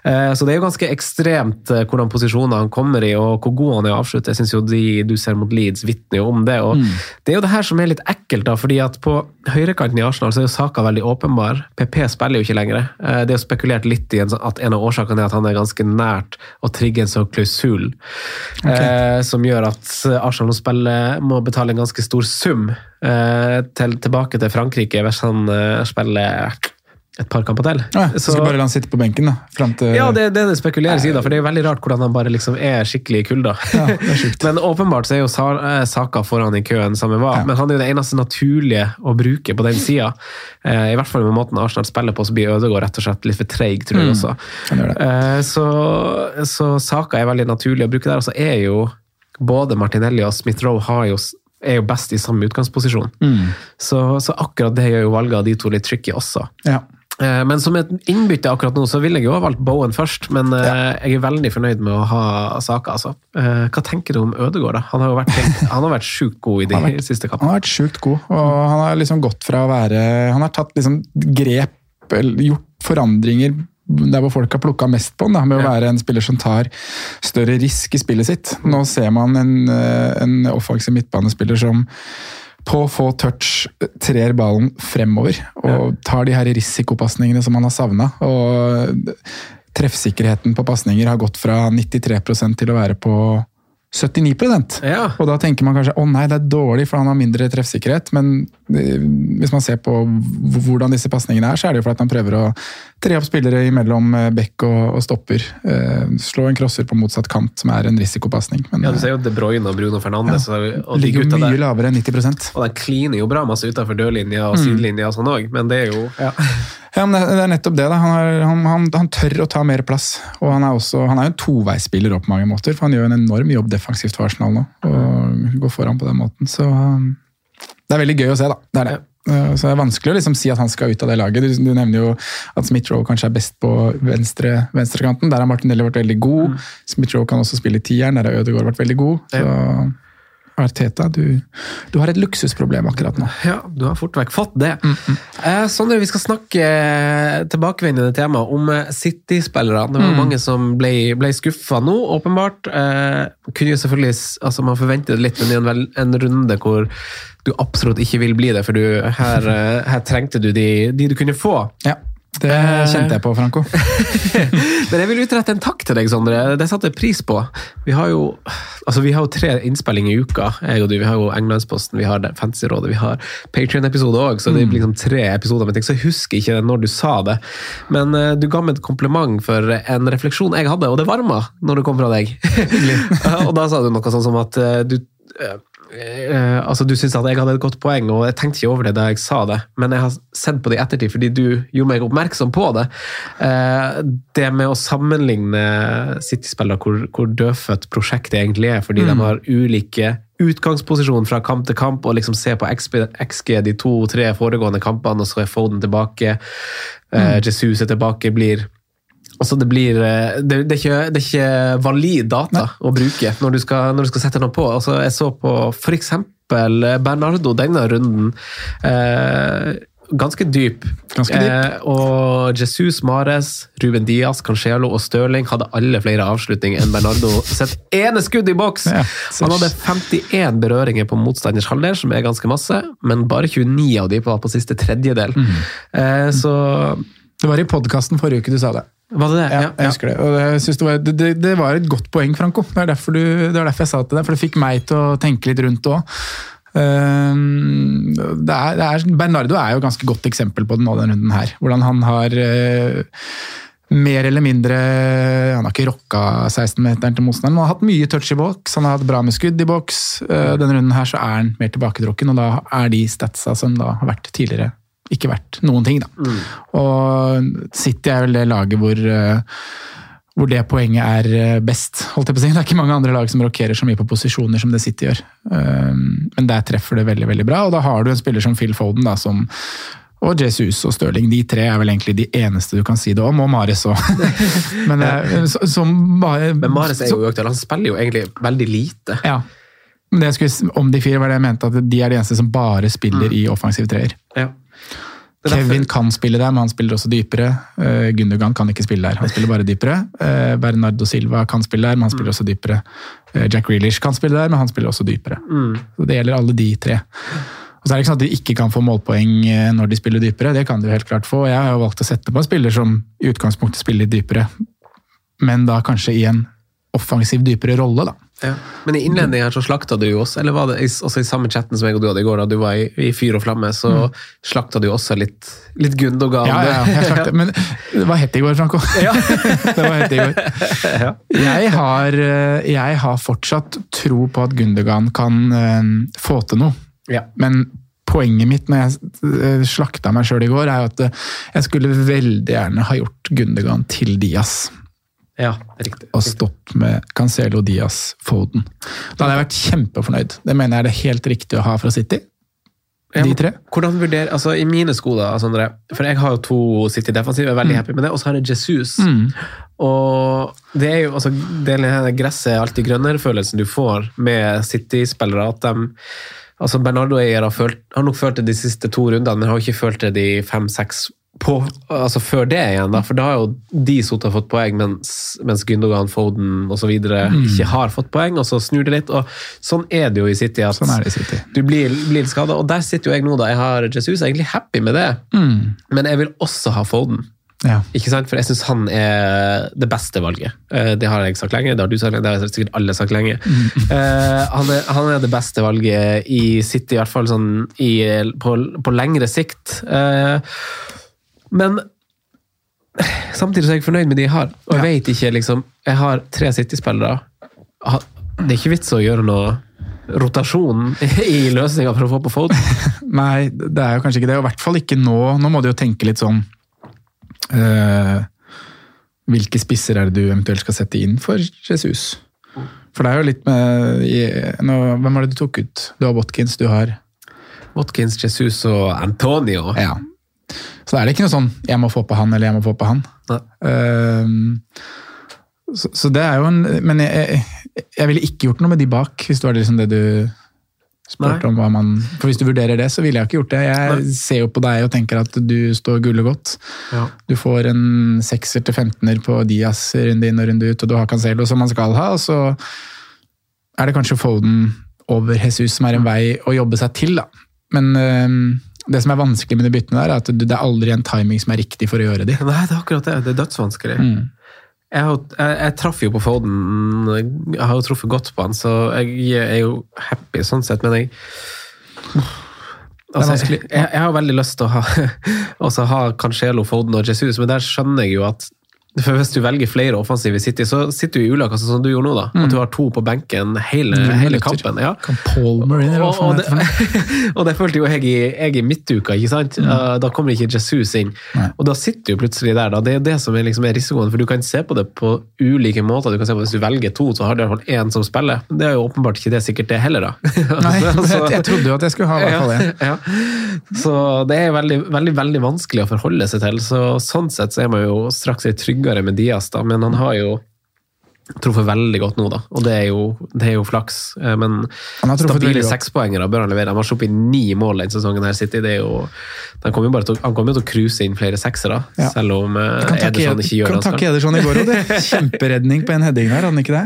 Eh, Så det er jo ganske ekstremt eh, hvordan posisjoner han kommer i, og hvor god han er å avslutte. Jeg syns jo de du ser mot Leeds, vitner jo om det. og Det er jo det her som er litt ekkelt, da, fordi at på høyrekanten i Arsenal så er jo saka veldig åpenbar. PP spiller jo ikke lenger. Eh, Det er jo spekulert litt i en at en av årsakene er at han er ganske nært å trigge en sånn klausul, eh, som gjør at Arsenal spiller, spille, må betale en ganske stor sum til, tilbake til Frankrike hvis han eh, spiller et par kamper til. Ja, så skal bare la han sitte på benken da, Frem til Ja, det er det det spekuleres i, da, for det er jo veldig rart hvordan han bare liksom er skikkelig i kulda. Ja, men åpenbart så er jo eh, Saka foran i køen sammen med Ja. men han er jo det eneste naturlige å bruke på den sida. Eh, I hvert fall med måten Arsenal spiller på, så blir Ødegaard rett og slett litt for treig, tror jeg også. han. Eh, så, så Saka er veldig naturlig å bruke der, og så er jo både Martinelli og Smith-Roe har jo er jo best i samme utgangsposisjon. Så, så akkurat det gjør jo valget av de to litt tricky også. Ja. Eh, Men som et innbytte akkurat nå, så ville jeg jo ha valgt Bowen først, men ja. jeg er veldig fornøyd med å ha Saka, altså. Eh, Hva tenker du om Ødegaard, da? Han har jo vært, han har vært sjukt god i de vært- siste Han har vært sjukt god, og han har liksom gått fra å være Han har tatt liksom grep, eller gjort forandringer der hvor folk har plukka mest på den, da, med å være en spiller som tar større risk i spillet sitt. Nå ser man en, eh, en offensiv midtbanespiller som på få touch trer ballen fremover og tar de her risikopasningene som han har savna. Treffsikkerheten på pasninger har gått fra 93% til å være på 79 Ja. og da tenker man kanskje å nei, det er dårlig, for han har mindre treffsikkerhet. Men eh, hvis man ser på hvordan disse pasningene er, så er det jo fordi han prøver å tre opp spillere imellom eh, bekk og, og stopper. Eh, slå en crosser på motsatt kant, som er en risikopasning. Men Ja, du eh, ser jo De Bruyne og Bruno Fernandes Ja, og de ligger jo mye der. lavere enn 90% Og de kliner jo bra masse utenfor dørlinja og Mm. sidelinja og sånn òg, men det er jo ja. Ja, men det det er nettopp det. da. Han, er, han, han, han tør å ta mer plass. Og han er, også, han er jo en toveisspiller på mange måter, for han gjør en enorm jobb defensivt for Arsenal nå. Og går foran på den måten. Så um, det er veldig gøy å se, da. Det er det. Uh, Så det er vanskelig å liksom si at han skal ut av det laget. Du, du nevner jo at Smith-Roe kanskje er best på venstre, venstrekanten. Der har Martinelli vært veldig god. Smith-Roe kan også spille i tieren, der har Ødegaard vært veldig god. Så Arteta, du, du har et luksusproblem akkurat nå. Ja, du har fort vekk fått det. Mm, Eh, Sondre, vi skal snakke eh, tilbakevendende tema om eh, City-spillere. Det var Mm. mange som ble, ble skuffa nå, åpenbart. Eh, kunne jo selvfølgelig, altså Man forventet litt, men i en, en runde hvor du absolutt ikke vil bli det, for du, her, eh, her trengte du de, de du kunne få. Ja, det Eh. kjente jeg på, Franco. Men jeg vil utrette en takk til deg, Sondre. Det satte jeg pris på. Vi har jo altså vi har jo tre innspillinger i uka. jeg og du. Vi har jo Englandsposten, vi har Fancyrådet, vi har Patrion-episode òg. Så det blir liksom tre episoder med ting. Så jeg husker ikke når du sa det. Men uh, du ga meg et kompliment for en refleksjon jeg hadde, og det varma når det kom fra deg. og da sa du noe sånn som at uh, du eh, eh, altså Du syns at jeg hadde et godt poeng, og jeg tenkte ikke over det da jeg sa det, men jeg har sett på det i ettertid fordi du gjorde meg oppmerksom på det. Eh, det med å sammenligne City-spillere, hvor, hvor dødfødt prosjektet egentlig er, fordi de har ulike utgangsposisjon fra kamp til kamp, og liksom se på XG de to-tre foregående kampene, og så er Foden tilbake, mm. Jesus er tilbake, blir Altså det, blir, eh, det, det, er ikke, det er ikke valid data å bruke når du, skal, når du skal sette noe på. Altså jeg så på f.eks. Bernardo denne runden. Eh, ganske dyp. Ganske dyp. Eh, og Jesus Mares, Ruben Diaz, Cancelo og Stirling hadde alle flere avslutninger enn Bernardo sitt ene skudd i boks! Ja, Han hadde 51 berøringer på motstanders halvdel, som er ganske masse, men bare 29 av de var på siste tredjedel. Mm. Eh, så Det var i podkasten forrige uke du sa det. Var det det? Ja, jeg husker det. Og det, var, det, det, var et godt poeng, Franco. Det er derfor, du, det var derfor jeg sa det til deg, for det fikk meg til å tenke litt rundt det òg. det er, det er, Bernardo er jo et ganske godt eksempel på det nå, denne runden her. Hvordan han har uh, mer eller mindre Han har ikke rocka 16-meteren til motstanderen, men han har hatt mye touch i boks. Han har hatt bra med skudd i boks. Uh, denne runden her så er han mer tilbaketrukken, og da er de statsa som da har vært tidligere, ikke vært noen ting. da. Og City er vel det laget hvor eh, hvor det poenget er eh, best. holdt jeg på å si. Det er ikke mange andre lag som rockerer så mye på posisjoner som det City gjør. Um, Men der treffer det veldig veldig bra, og da har du en spiller som Phil Foden, da, som og Jesus og Stirling. De tre er vel egentlig de eneste du kan si det om, og Mares òg. Men eh, bare Men Mares er jo økt, Han spiller jo egentlig veldig lite. Ja. Men det jeg skulle, om de fire var det jeg mente, at de er de eneste som bare spiller i offensiv treer. Ja. Kevin kan spille der, men han spiller også dypere. Uh, Gundogan kan ikke spille der, han spiller bare dypere. Uh, Bernardo Silva kan spille der, men han spiller også dypere. Uh, Jack Reelish kan spille der, men han spiller også dypere. Så Det gjelder alle de tre. Og så er det ikke sånn at de ikke kan få målpoeng når de spiller dypere, det kan de jo helt klart få. Jeg har jo valgt å sette på en spiller som i utgangspunktet spiller litt dypere, men da kanskje i en offensiv dypere rolle, da. Ja. Men i innledningen her så slakta du jo også, eller var det også i samme chatten som jeg og du hadde i går, da du var i, i fyr og flamme, så slakta du også litt, litt Gundogan. Ja, ja, jeg slakte. Men det var hett i går, Franco. det var hett i går. Jeg har, eh, jeg har fortsatt tro på at Gundogan kan uh, få til noe. Ja. Men poenget mitt når jeg eh, slakta meg sjøl i går, er jo at jeg skulle veldig gjerne ha gjort Gundogan til Diaz. Ja, riktig. Og stopp med Cancelo Diaz Foden. Da hadde jeg vært kjempefornøyd. Det mener jeg er det helt riktig å ha fra City. De tre. Hvordan vurderer, altså I mine sko, da, Sondre, for jeg har jo to City defensive, jeg er veldig happy med det, og så har jeg Jesus. Og det er jo, altså, det er gresset er alltid grønnere-følelsen du får med City-spillere. at de altså Bernardo Eier har, følt, har nok følt det de siste to rundene, men har ikke følt det de fem-seks på, altså før det igjen, da, for da har jo de og fått poeng, mens, mens Gündogan, Foden osv. ikke har fått poeng, og så snur det litt. og Sånn er det jo i City. at Sånn det i City. du blir, blir skada. Og der sitter jo jeg nå, da. Jeg har Jesus, jeg er egentlig happy med det. Men jeg vil også ha Foden. Ja. Ikke sant? For jeg syns han er det beste valget. Eh, Det har jeg sagt lenge, det har du sagt lenge, det har sikkert alle sagt lenge. Eh, han, er, han er det beste valget i City, i hvert fall sånn i, på, på lengre sikt. Eh, Men samtidig så er jeg fornøyd med de jeg har. Og jeg Ja. vet ikke, liksom Jeg har tre City-spillere. Det er ikke vits å gjøre noe rotasjon i løsninga for å få på Foden. Nei, det er jo kanskje ikke det. Og i hvert fall ikke nå. Nå må du jo tenke litt sånn eh, Hvilke spisser er det du eventuelt skal sette inn for Jesus? For det er jo litt med i, nå, Hvem var det du tok ut? Du har Watkins, du har Watkins, Jesus og Antonio. Ja. Så da er det ikke noe sånn 'jeg må få på han' eller 'jeg må få på han'. Ehm, så, så det er jo en Men jeg, jeg, jeg ville ikke gjort noe med de bak, hvis det var liksom det du spurte om. hva man, For hvis du vurderer det, så ville jeg ikke gjort det. Jeg Nei. ser jo på deg og tenker at du står gullet godt. Ja. Du får en sekser til 15-er på Diaz runde inn og runde ut, og du har Cancelo som man skal ha, og så er det kanskje Foden over Jesus som er en vei å jobbe seg til, da. Men øhm, det som er vanskelig med de byttene der, er at det er aldri en timing som er riktig for å gjøre de. Nei, det er akkurat det. Det er dødsvanskelig. Jeg, har, jeg, jeg traff jo på Foden. Jeg har jo truffet godt på han, så jeg er jo happy sånn sett, men jeg Altså, jeg, jeg, jeg har veldig lyst til å ha, også ha Cancelo, Foden og Jesus, men der skjønner jeg jo at for Hvis du velger flere offensive i City, så sitter du i ulak, sånn som du gjorde nå. da, At du har to på benken hele, hele kampen. ja. Kan Palmer inn, hva Og, og, det? og det følte jo jeg i, jeg i midtuka, ikke sant? Uh, Da kommer ikke Jesus inn. Nei. Og da sitter du plutselig der. da. Det er det som er, liksom, er risikoen, for du kan se på det på ulike måter. Du kan se på Hvis du velger to, så har du i hvert fall én som spiller. Det er jo åpenbart ikke det sikkert det heller, da. Nei, så, jeg, jeg trodde jo at jeg skulle ha i hvert fall det. ja, ja. Så det er veldig, veldig, veldig vanskelig å forholde seg til. Så Sånn sett så er man jo straks litt tryggere med Diaz, da, men han har jo truffet veldig godt nå, da. Og det er jo, det er jo flaks. Eh, Men stabile sekspoengere bør han levere. Han har sluppet i ni mål denne sesongen. her City. Det er jo, han kommer jo til, han kommer jo til å cruise inn flere seksere, Ja. selv om eh, Ederson ikke gjør det Kan takke. Ederson i går, og det kjemperedning på en heading der, hadde han ikke det?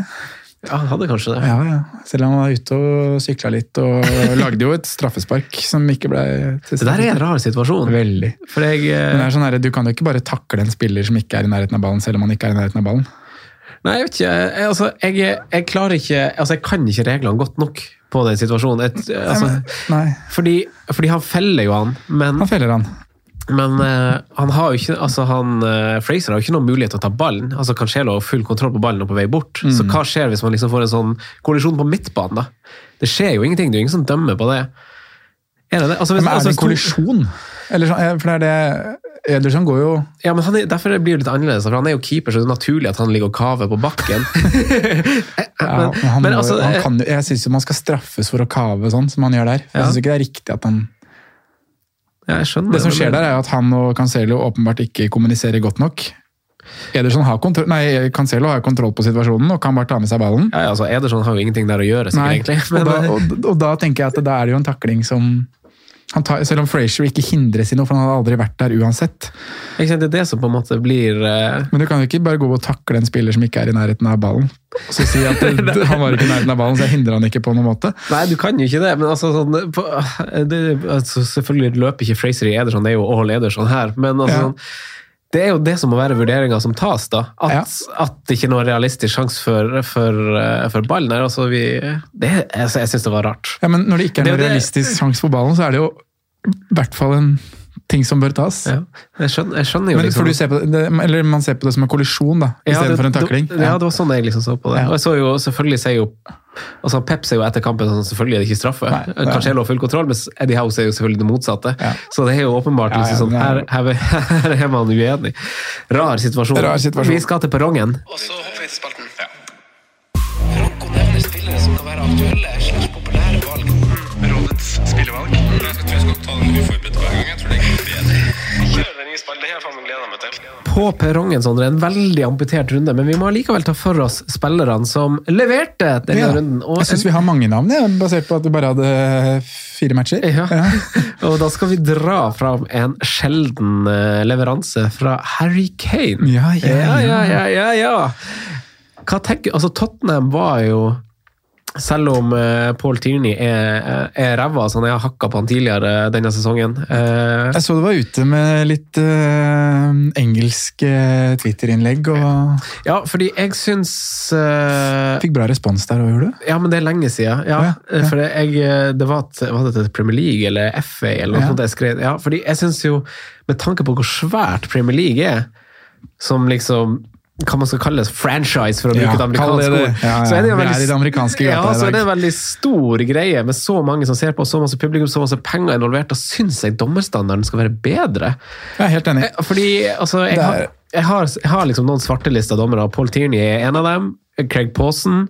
Ja, han hadde kanskje det. Ja, ja. Selv om han var ute og sykla litt, og lagde jo et straffespark som ikke ble Det der er en rar situasjon. Veldig. Jeg eh, Men det er sånn her, Du kan jo ikke bare takle en spiller som ikke er i nærheten av ballen, selv om han ikke er i nærheten av ballen. Nei, jeg vet ikke. Jeg, altså, jeg, jeg klarer ikke Altså, jeg kan ikke reglene godt nok på den situasjonen. Et, altså, Nei, fordi, fordi han feller jo han, men, han feller han. Men uh, han har jo ikke Altså, han uh, Fraser har jo ikke noen mulighet til å ta ballen. Altså, Cancelo har full kontroll på ballen og på vei bort. Så hva skjer hvis man liksom får en sånn kollisjon på midtbanen, da? Det skjer jo ingenting. Det er jo ingen som dømmer på det. Er det det? Altså, hvis, Men er det altså, en kollisjon? Eller eh, for det er det Ederson går jo Ja, men han er, Derfor blir det litt annerledes, for han er jo keeper, så det er naturlig at han ligger og kaver på bakken. men, ja, han men altså, han kan, Jeg syns man skal straffes for å kave sånn som han gjør der. Jeg Ja. synes ikke det er riktig at han ja, jeg skjønner Det som skjer der, er at han og Cancelo åpenbart ikke kommuniserer godt nok. Ederson har kontroll, nei, Cancelo har kontroll på situasjonen og kan bare ta med seg ballen. Ja, altså Ederson har jo ingenting der å gjøre, sikkert, Nei, egentlig. og, da, og, og da tenker jeg at da er det jo en takling som tar, Selv om Frazier ikke hindres i noe, for han hadde aldri vært der uansett. ikke sant, det er det som på en måte blir uh... Men du kan jo ikke bare gå og takle en spiller som ikke er i nærheten av ballen. Og så si at det, han var ikke i nærheten av ballen, så jeg hindrer han ikke på noen måte. Nei, du kan jo ikke det, men altså, sånn, på, det, altså Selvfølgelig løper ikke Frazier i Ederson, det er jo all Ederson her, men altså, Ja. sånn, det er jo det som må være vurderinga som tas, da. At, Ja. at det ikke er noen realistisk sjanse for, for, eh, for ballen her. Altså, vi, det, jeg jeg syns det var rart. Ja, Men når det ikke er er noen det- realistisk sjanse for ballen, så er det jo i hvert fall en ting som bør tas. Ja, jeg, skjønner, jeg skjønner jo Men liksom du ser på det, eller man ser på det som en kollisjon, da, Ja, det- istedenfor en takling. det- Ja, det var sånn jeg liksom så på det. Ja. Og jeg så jo, selvfølgelig ser jo altså Pep sier jo etter kampen sånn, selvfølgelig er det ikke straffe. Nei, det er- lov har full kontroll, mens Eddie Howe sier jo selvfølgelig det motsatte. Ja. Så det er jo åpenbart Ja, ja, liksom sånn, her, er- her, her er man uenig. Rar situasjon. Rar situasjon. Vi skal til perrongen. Og så Det her faen meg gleder meg til. På perrongen, Sondre, en veldig amputert runde, men vi må likevel ta for oss spillerne som leverte denne Ja. runden. Og Jeg syns vi har mange navn, ja, basert på at du bare hadde fire matcher. Ja. Og da skal vi dra fram en sjelden eh, leveranse fra Harry Kane. Ja, ja, ja, ja. ja, ja, ja. Hva tenker, altså Tottenham var jo selv om uh, Paul Tierney er, er ræva, så han har hakka på han tidligere denne sesongen. Eh, Jeg så du var ute med litt uh, engelske Twitter-innlegg, og ja, fordi jeg syns eh, fikk bra respons der òg, gjorde du? Ja, men det er lenge siden. Ja, Ja, ja. For det, jeg, eh, det var, et, var det Premier League eller FA eller noe Ja. sånt jeg skrev. Ja, fordi jeg syns jo, med tanke på hvor svært Premier League er, som liksom hva man skal kalle det, franchise, for å bruke Ja, et amerikansk det det. ord. Ja, ja. Så er det veldig, Vi er det amerikanske ja, så er det en veldig stor greie med så mange som ser på, så masse publikum, så masse penger involvert. Da syns jeg dommerstandarden skal være bedre. Jeg er helt enig. Eh, Fordi altså, jeg, har, jeg, har, jeg har liksom noen svartelista dommere. Paul Tierney er en av dem. Craig Pawson.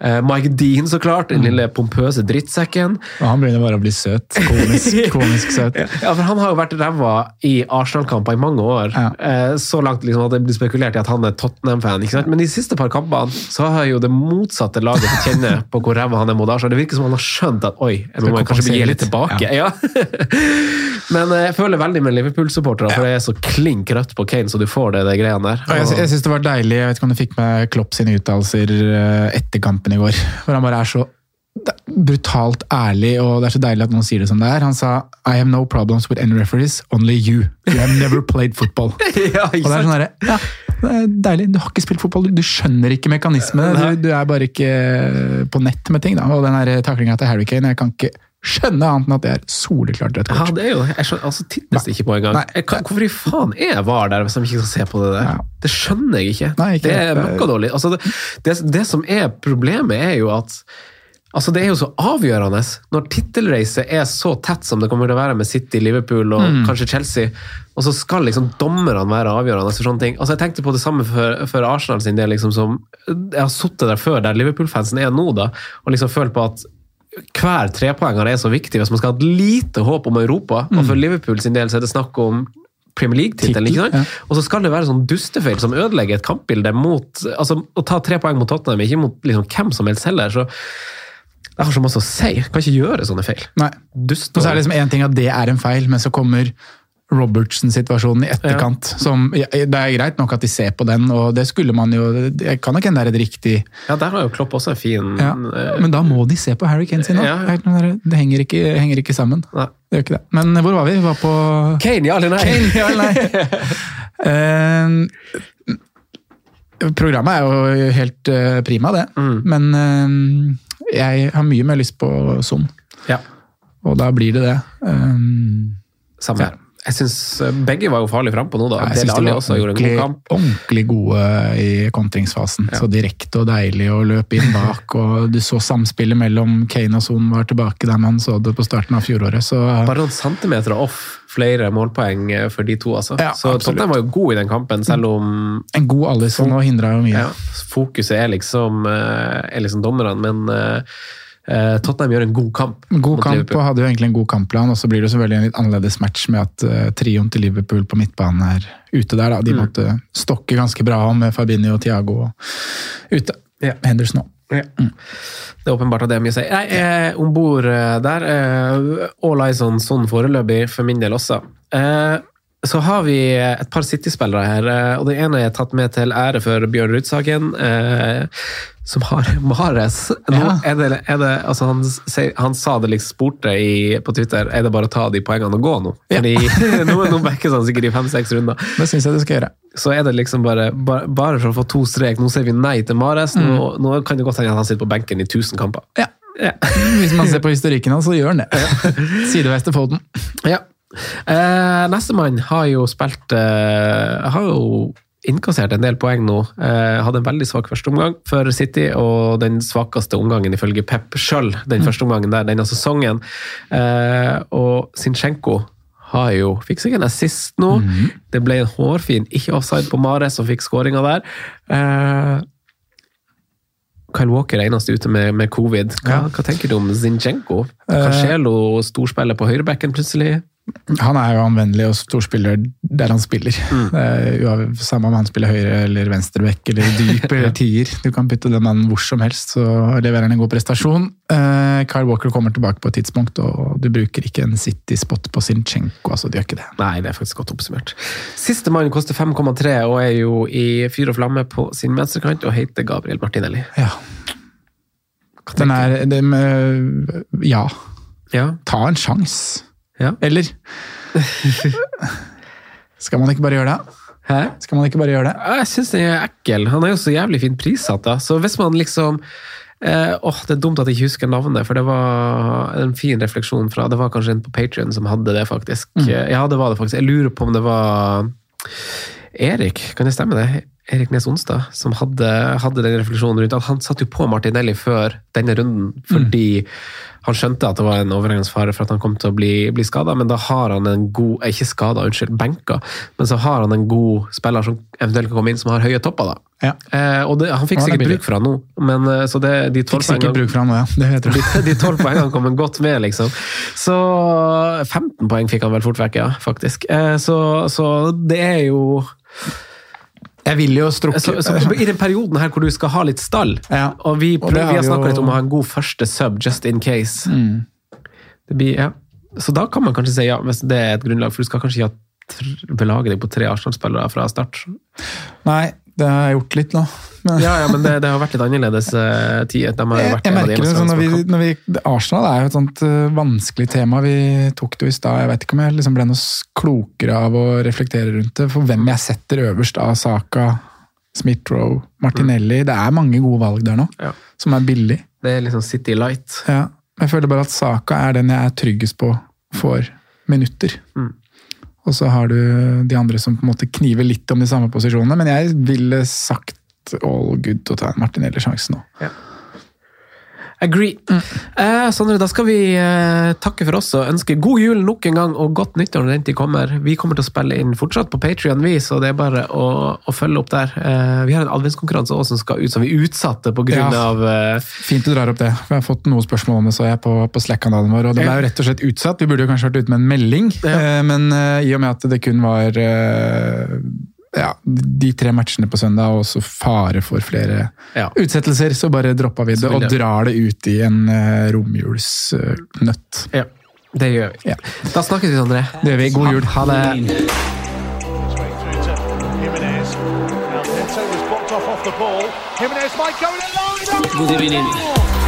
Eh, Mike Dean, så klart. Den lille pompøse drittsekken. Og han begynner bare å bli søt. Komisk, komisk søt. Ja, for Han har jo vært ræva i Arsenal-kamper i mange år. Ja. Eh, Så langt liksom at det blir spekulert i at han er Tottenham-fan. ikke sant? Men de siste par kampene så har jo det motsatte laget fått kjenne på hvor ræva han er mot Arsenal. Det virker som han har skjønt at oi, nå må jeg kanskje gi litt tilbake. Ja. Men eh, jeg føler veldig med Liverpool-supportere, for det er så klink rødt på Kane, så du får det, det greiene der. Og jeg, jeg synes det var deilig, jeg vet ikke om du fikk med Klopp sine uttalelser etter kampen i går. Hvor han bare er så brutalt ærlig, og det er så deilig at noen sier det som det er. Han sa I have no problems with any referees, only you. You have never played football. ja, Og det er sånn der, ja, det er deilig. Du har ikke spilt fotball, du, du skjønner ikke mekanismene. Du, du er bare ikke på nett med ting. Da. Og den taklinga til Harry Kane, jeg kan ikke skjønne annet enn at det er soleklart rødt Ja, det er jo, jeg skjønner, altså tittes det ikke på engang. Hvorfor i faen er VAR der hvis de ikke skal se på det der? Ja. Det skjønner jeg ikke. Nei, ikke det er helt. møkkadårlig. Altså, det, det, det som er problemet, er jo at Altså Det er jo så avgjørende når tittelreise er så tett som det kommer til å være med City, Liverpool og Mm. kanskje Chelsea, og så skal liksom dommerne være avgjørende for sånne ting. Altså Jeg tenkte på det samme for, for Arsenal sin del, liksom som Jeg har sittet der før, der Liverpool-fansen er nå, da, og liksom følt på at hver trepoenger er så viktig hvis man skal ha et lite håp om Europa. Og for Liverpool sin del så er det snakk om Premier League-tittelen. ikke sant? Mm. ja. Og så skal det være sånn dustefeil som ødelegger et kampbilde mot altså Å ta tre poeng mot Tottenham, ikke mot liksom hvem som helst heller. så Jeg har så masse å si. Jeg kan ikke gjøre sånne feil. Nei. Dust Og så er det liksom en ting at det er en feil, men så kommer Robertson-situasjonen i etterkant. Som, ja, det er greit nok at de ser på den, og det skulle man jo Det kan nok hende det er et riktig Ja, der har jo Klopp også en fin ja, eh, Men da må de se på Harry Kane sin òg. Ja. Det henger ikke, henger ikke sammen. Nei. Det gjør ikke det. Men hvor var vi? Vi var på Kane, ja eller nei? Kane, ja eller nei? Eh, programmet er jo helt eh, prima, det. Mm. Men jeg har mye mer lyst på Son. Ja. Og da blir det det. Um, Samme her. Jeg synes eh, Begge var jo farlig frampå nå, da. jeg synes de var gjorde god kamp. ordentlig gode i kontringsfasen. Så direkte og deilig å løpe inn bak. og Du så samspillet mellom Kane og Son var tilbake der man så det på starten av fjoråret. Så Bare noen centimeter off flere målpoeng eh, for de to, altså. Ja, så. Tottenham var jo god i den kampen, selv om en god Alison og hindra jo mye. ja, fokuset er liksom, eh, er liksom dommerne, men Tottenham gjør en god kamp. God kamp Liverpool. og hadde jo egentlig en god kampplan, og så blir det selvfølgelig en litt annerledes match med at uh, trioen til Liverpool på midtbanen er ute der. da. De måtte stokke ganske bra med Fabinho og Thiago ute. Ja. Henderson òg. Ja. Det er åpenbart at det er mye å si. Nei, eh, om bord der. eh, All eyes on sånn foreløpig, for min del også. Eh, Så har vi et par City-spillere her, eh, og den ene er tatt med til ære for Bjørn Rudsagen, eh, som har Mares. Nå Ja. er det, er det, altså han, han sa det liksom spurte i, på Twitter, er det bare å ta de poengene og gå nå? Fordi nå, nå backes han sikkert i fem-seks runder. Det syns jeg du skal gjøre. Så er det liksom bare, bare, bare for å få to strek. Nå sier vi nei til Mares. Nå, nå kan det godt hende at han sitter på benken i 1000 kamper. Ja. Ja. Hvis man ser på historikken hans, så gjør han det. Sideveis til Foden. Ja. Eh, Nestemann har jo spilt eh, Har jo innkassert en del poeng nå. Eh, hadde en veldig svak første omgang for City, og den svakeste omgangen ifølge Pep sjøl den første omgangen der denne sesongen. Eh, og Zinchenko har jo fikk seg en assist nå. Det ble en hårfin ikke offside på Mares som fikk skåringa der. Eh, Kyle Walker er eneste ute med, med covid. Hva, Ja. hva tenker du om Zinchenko? Cancelo storspiller på høyrebekken plutselig? Han er jo anvendelig og storspiller der han spiller. Er Samme om han spiller høyre eller venstrebekk eller dyp eller tier. Du kan putte den mannen hvor som helst, så leverer han en god prestasjon. Eh, Kyle Walker kommer tilbake på et tidspunkt, og du bruker ikke en City-spot på Sinchenko. altså du gjør ikke det. Nei, det er faktisk godt oppsummert. Siste mann koster 5,3 og er jo i fyr og flamme på sin venstrekant og heter Gabriel Martinelli. Ja. Den er den, Ja, Ja, ta en sjanse. Ja. Eller Skal man ikke bare gjøre det? Hæ? Skal man ikke bare gjøre det? Jeg syns den er ekkel. Han er jo så jævlig fint prissatt, da. Så hvis man liksom eh, åh, Det er dumt at jeg ikke husker navnet, for det var en fin refleksjon fra Det var kanskje en på Patrion som hadde det, faktisk. Mm. Ja, det var det faktisk. Jeg lurer på om det var Erik, kan det stemme det? Erik Nes Onsdag, som hadde, hadde den refleksjonen rundt at han satt jo på Martinelli før denne runden, fordi han skjønte at det var en overhengende fare for at han kom til å bli, bli skada, men da har han en god eh, Ikke skada, unnskyld, benka, men så har han en god spiller som eventuelt kan komme inn, som har høye topper, da. Ja. Eh, og det, han fikk er sikkert bruk for han nå, men eh, så det, de tolv poengene nå, ja. De tolv poengene kom godt med, liksom. Så 15 poeng fikk han vel fort vekk, ja, faktisk. Eh, Så, så det er jo Jeg vil jo strukke så, så, I den perioden her hvor du skal ha litt stall, Ja. og vi, Og prøver, har vi har snakka jo- litt om å ha en god første sub just in case. Mm. Det blir, ja. Så da kan man kanskje si ja, hvis det er et grunnlag, for du skal kanskje ikke ha belage deg på tre Arsenal-spillere fra start. Nei, det har jeg gjort litt nå. Ja, ja, men det, det har vært litt annerledes uh, tid. De jeg, vært jeg merker det sånn når vi, når vi, Arsenal er jo et sånt uh, vanskelig tema. Vi tok det jo i stad. Jeg vet ikke om jeg liksom ble noe klokere av å reflektere rundt det. For hvem jeg setter øverst av Saka, Smith-Roe, Martinelli. Det er mange gode valg der nå, Ja. som er billig. Det er liksom City Light. Ja. Jeg føler bare at Saka er den jeg er tryggest på for minutter. Mm. Og så har du de andre som på en måte kniver litt om de samme posisjonene, men jeg ville sagt all good å ta en Martinelli-sjanse nå. Agree. Eh, Sondre, da skal vi eh, takke for oss og ønske god jul nok en gang, og godt nyttår når den tid kommer. Vi kommer til å spille inn fortsatt på Patrion, vi, så det er bare å, å følge opp der. Eh, vi har en adventskonkurranse også som skal ut, som vi utsatte på grunn Ja. av eh, Fint du drar opp det. Vi har fått noen spørsmål om det så jeg på, på Slack-kanalen vår, og det ble jo rett og slett utsatt. Vi burde jo kanskje vært ute med en melding, eh, men eh, i og med at det kun var ja, de tre matchene på søndag, og også fare for flere Ja. utsettelser, så bare droppa vi det og drar det ut i en uh, romjulsnøtt. Ja. Det gjør vi. Da snakkes vi, Sondre. Det gjør vi. God jul. Ha det. Straight through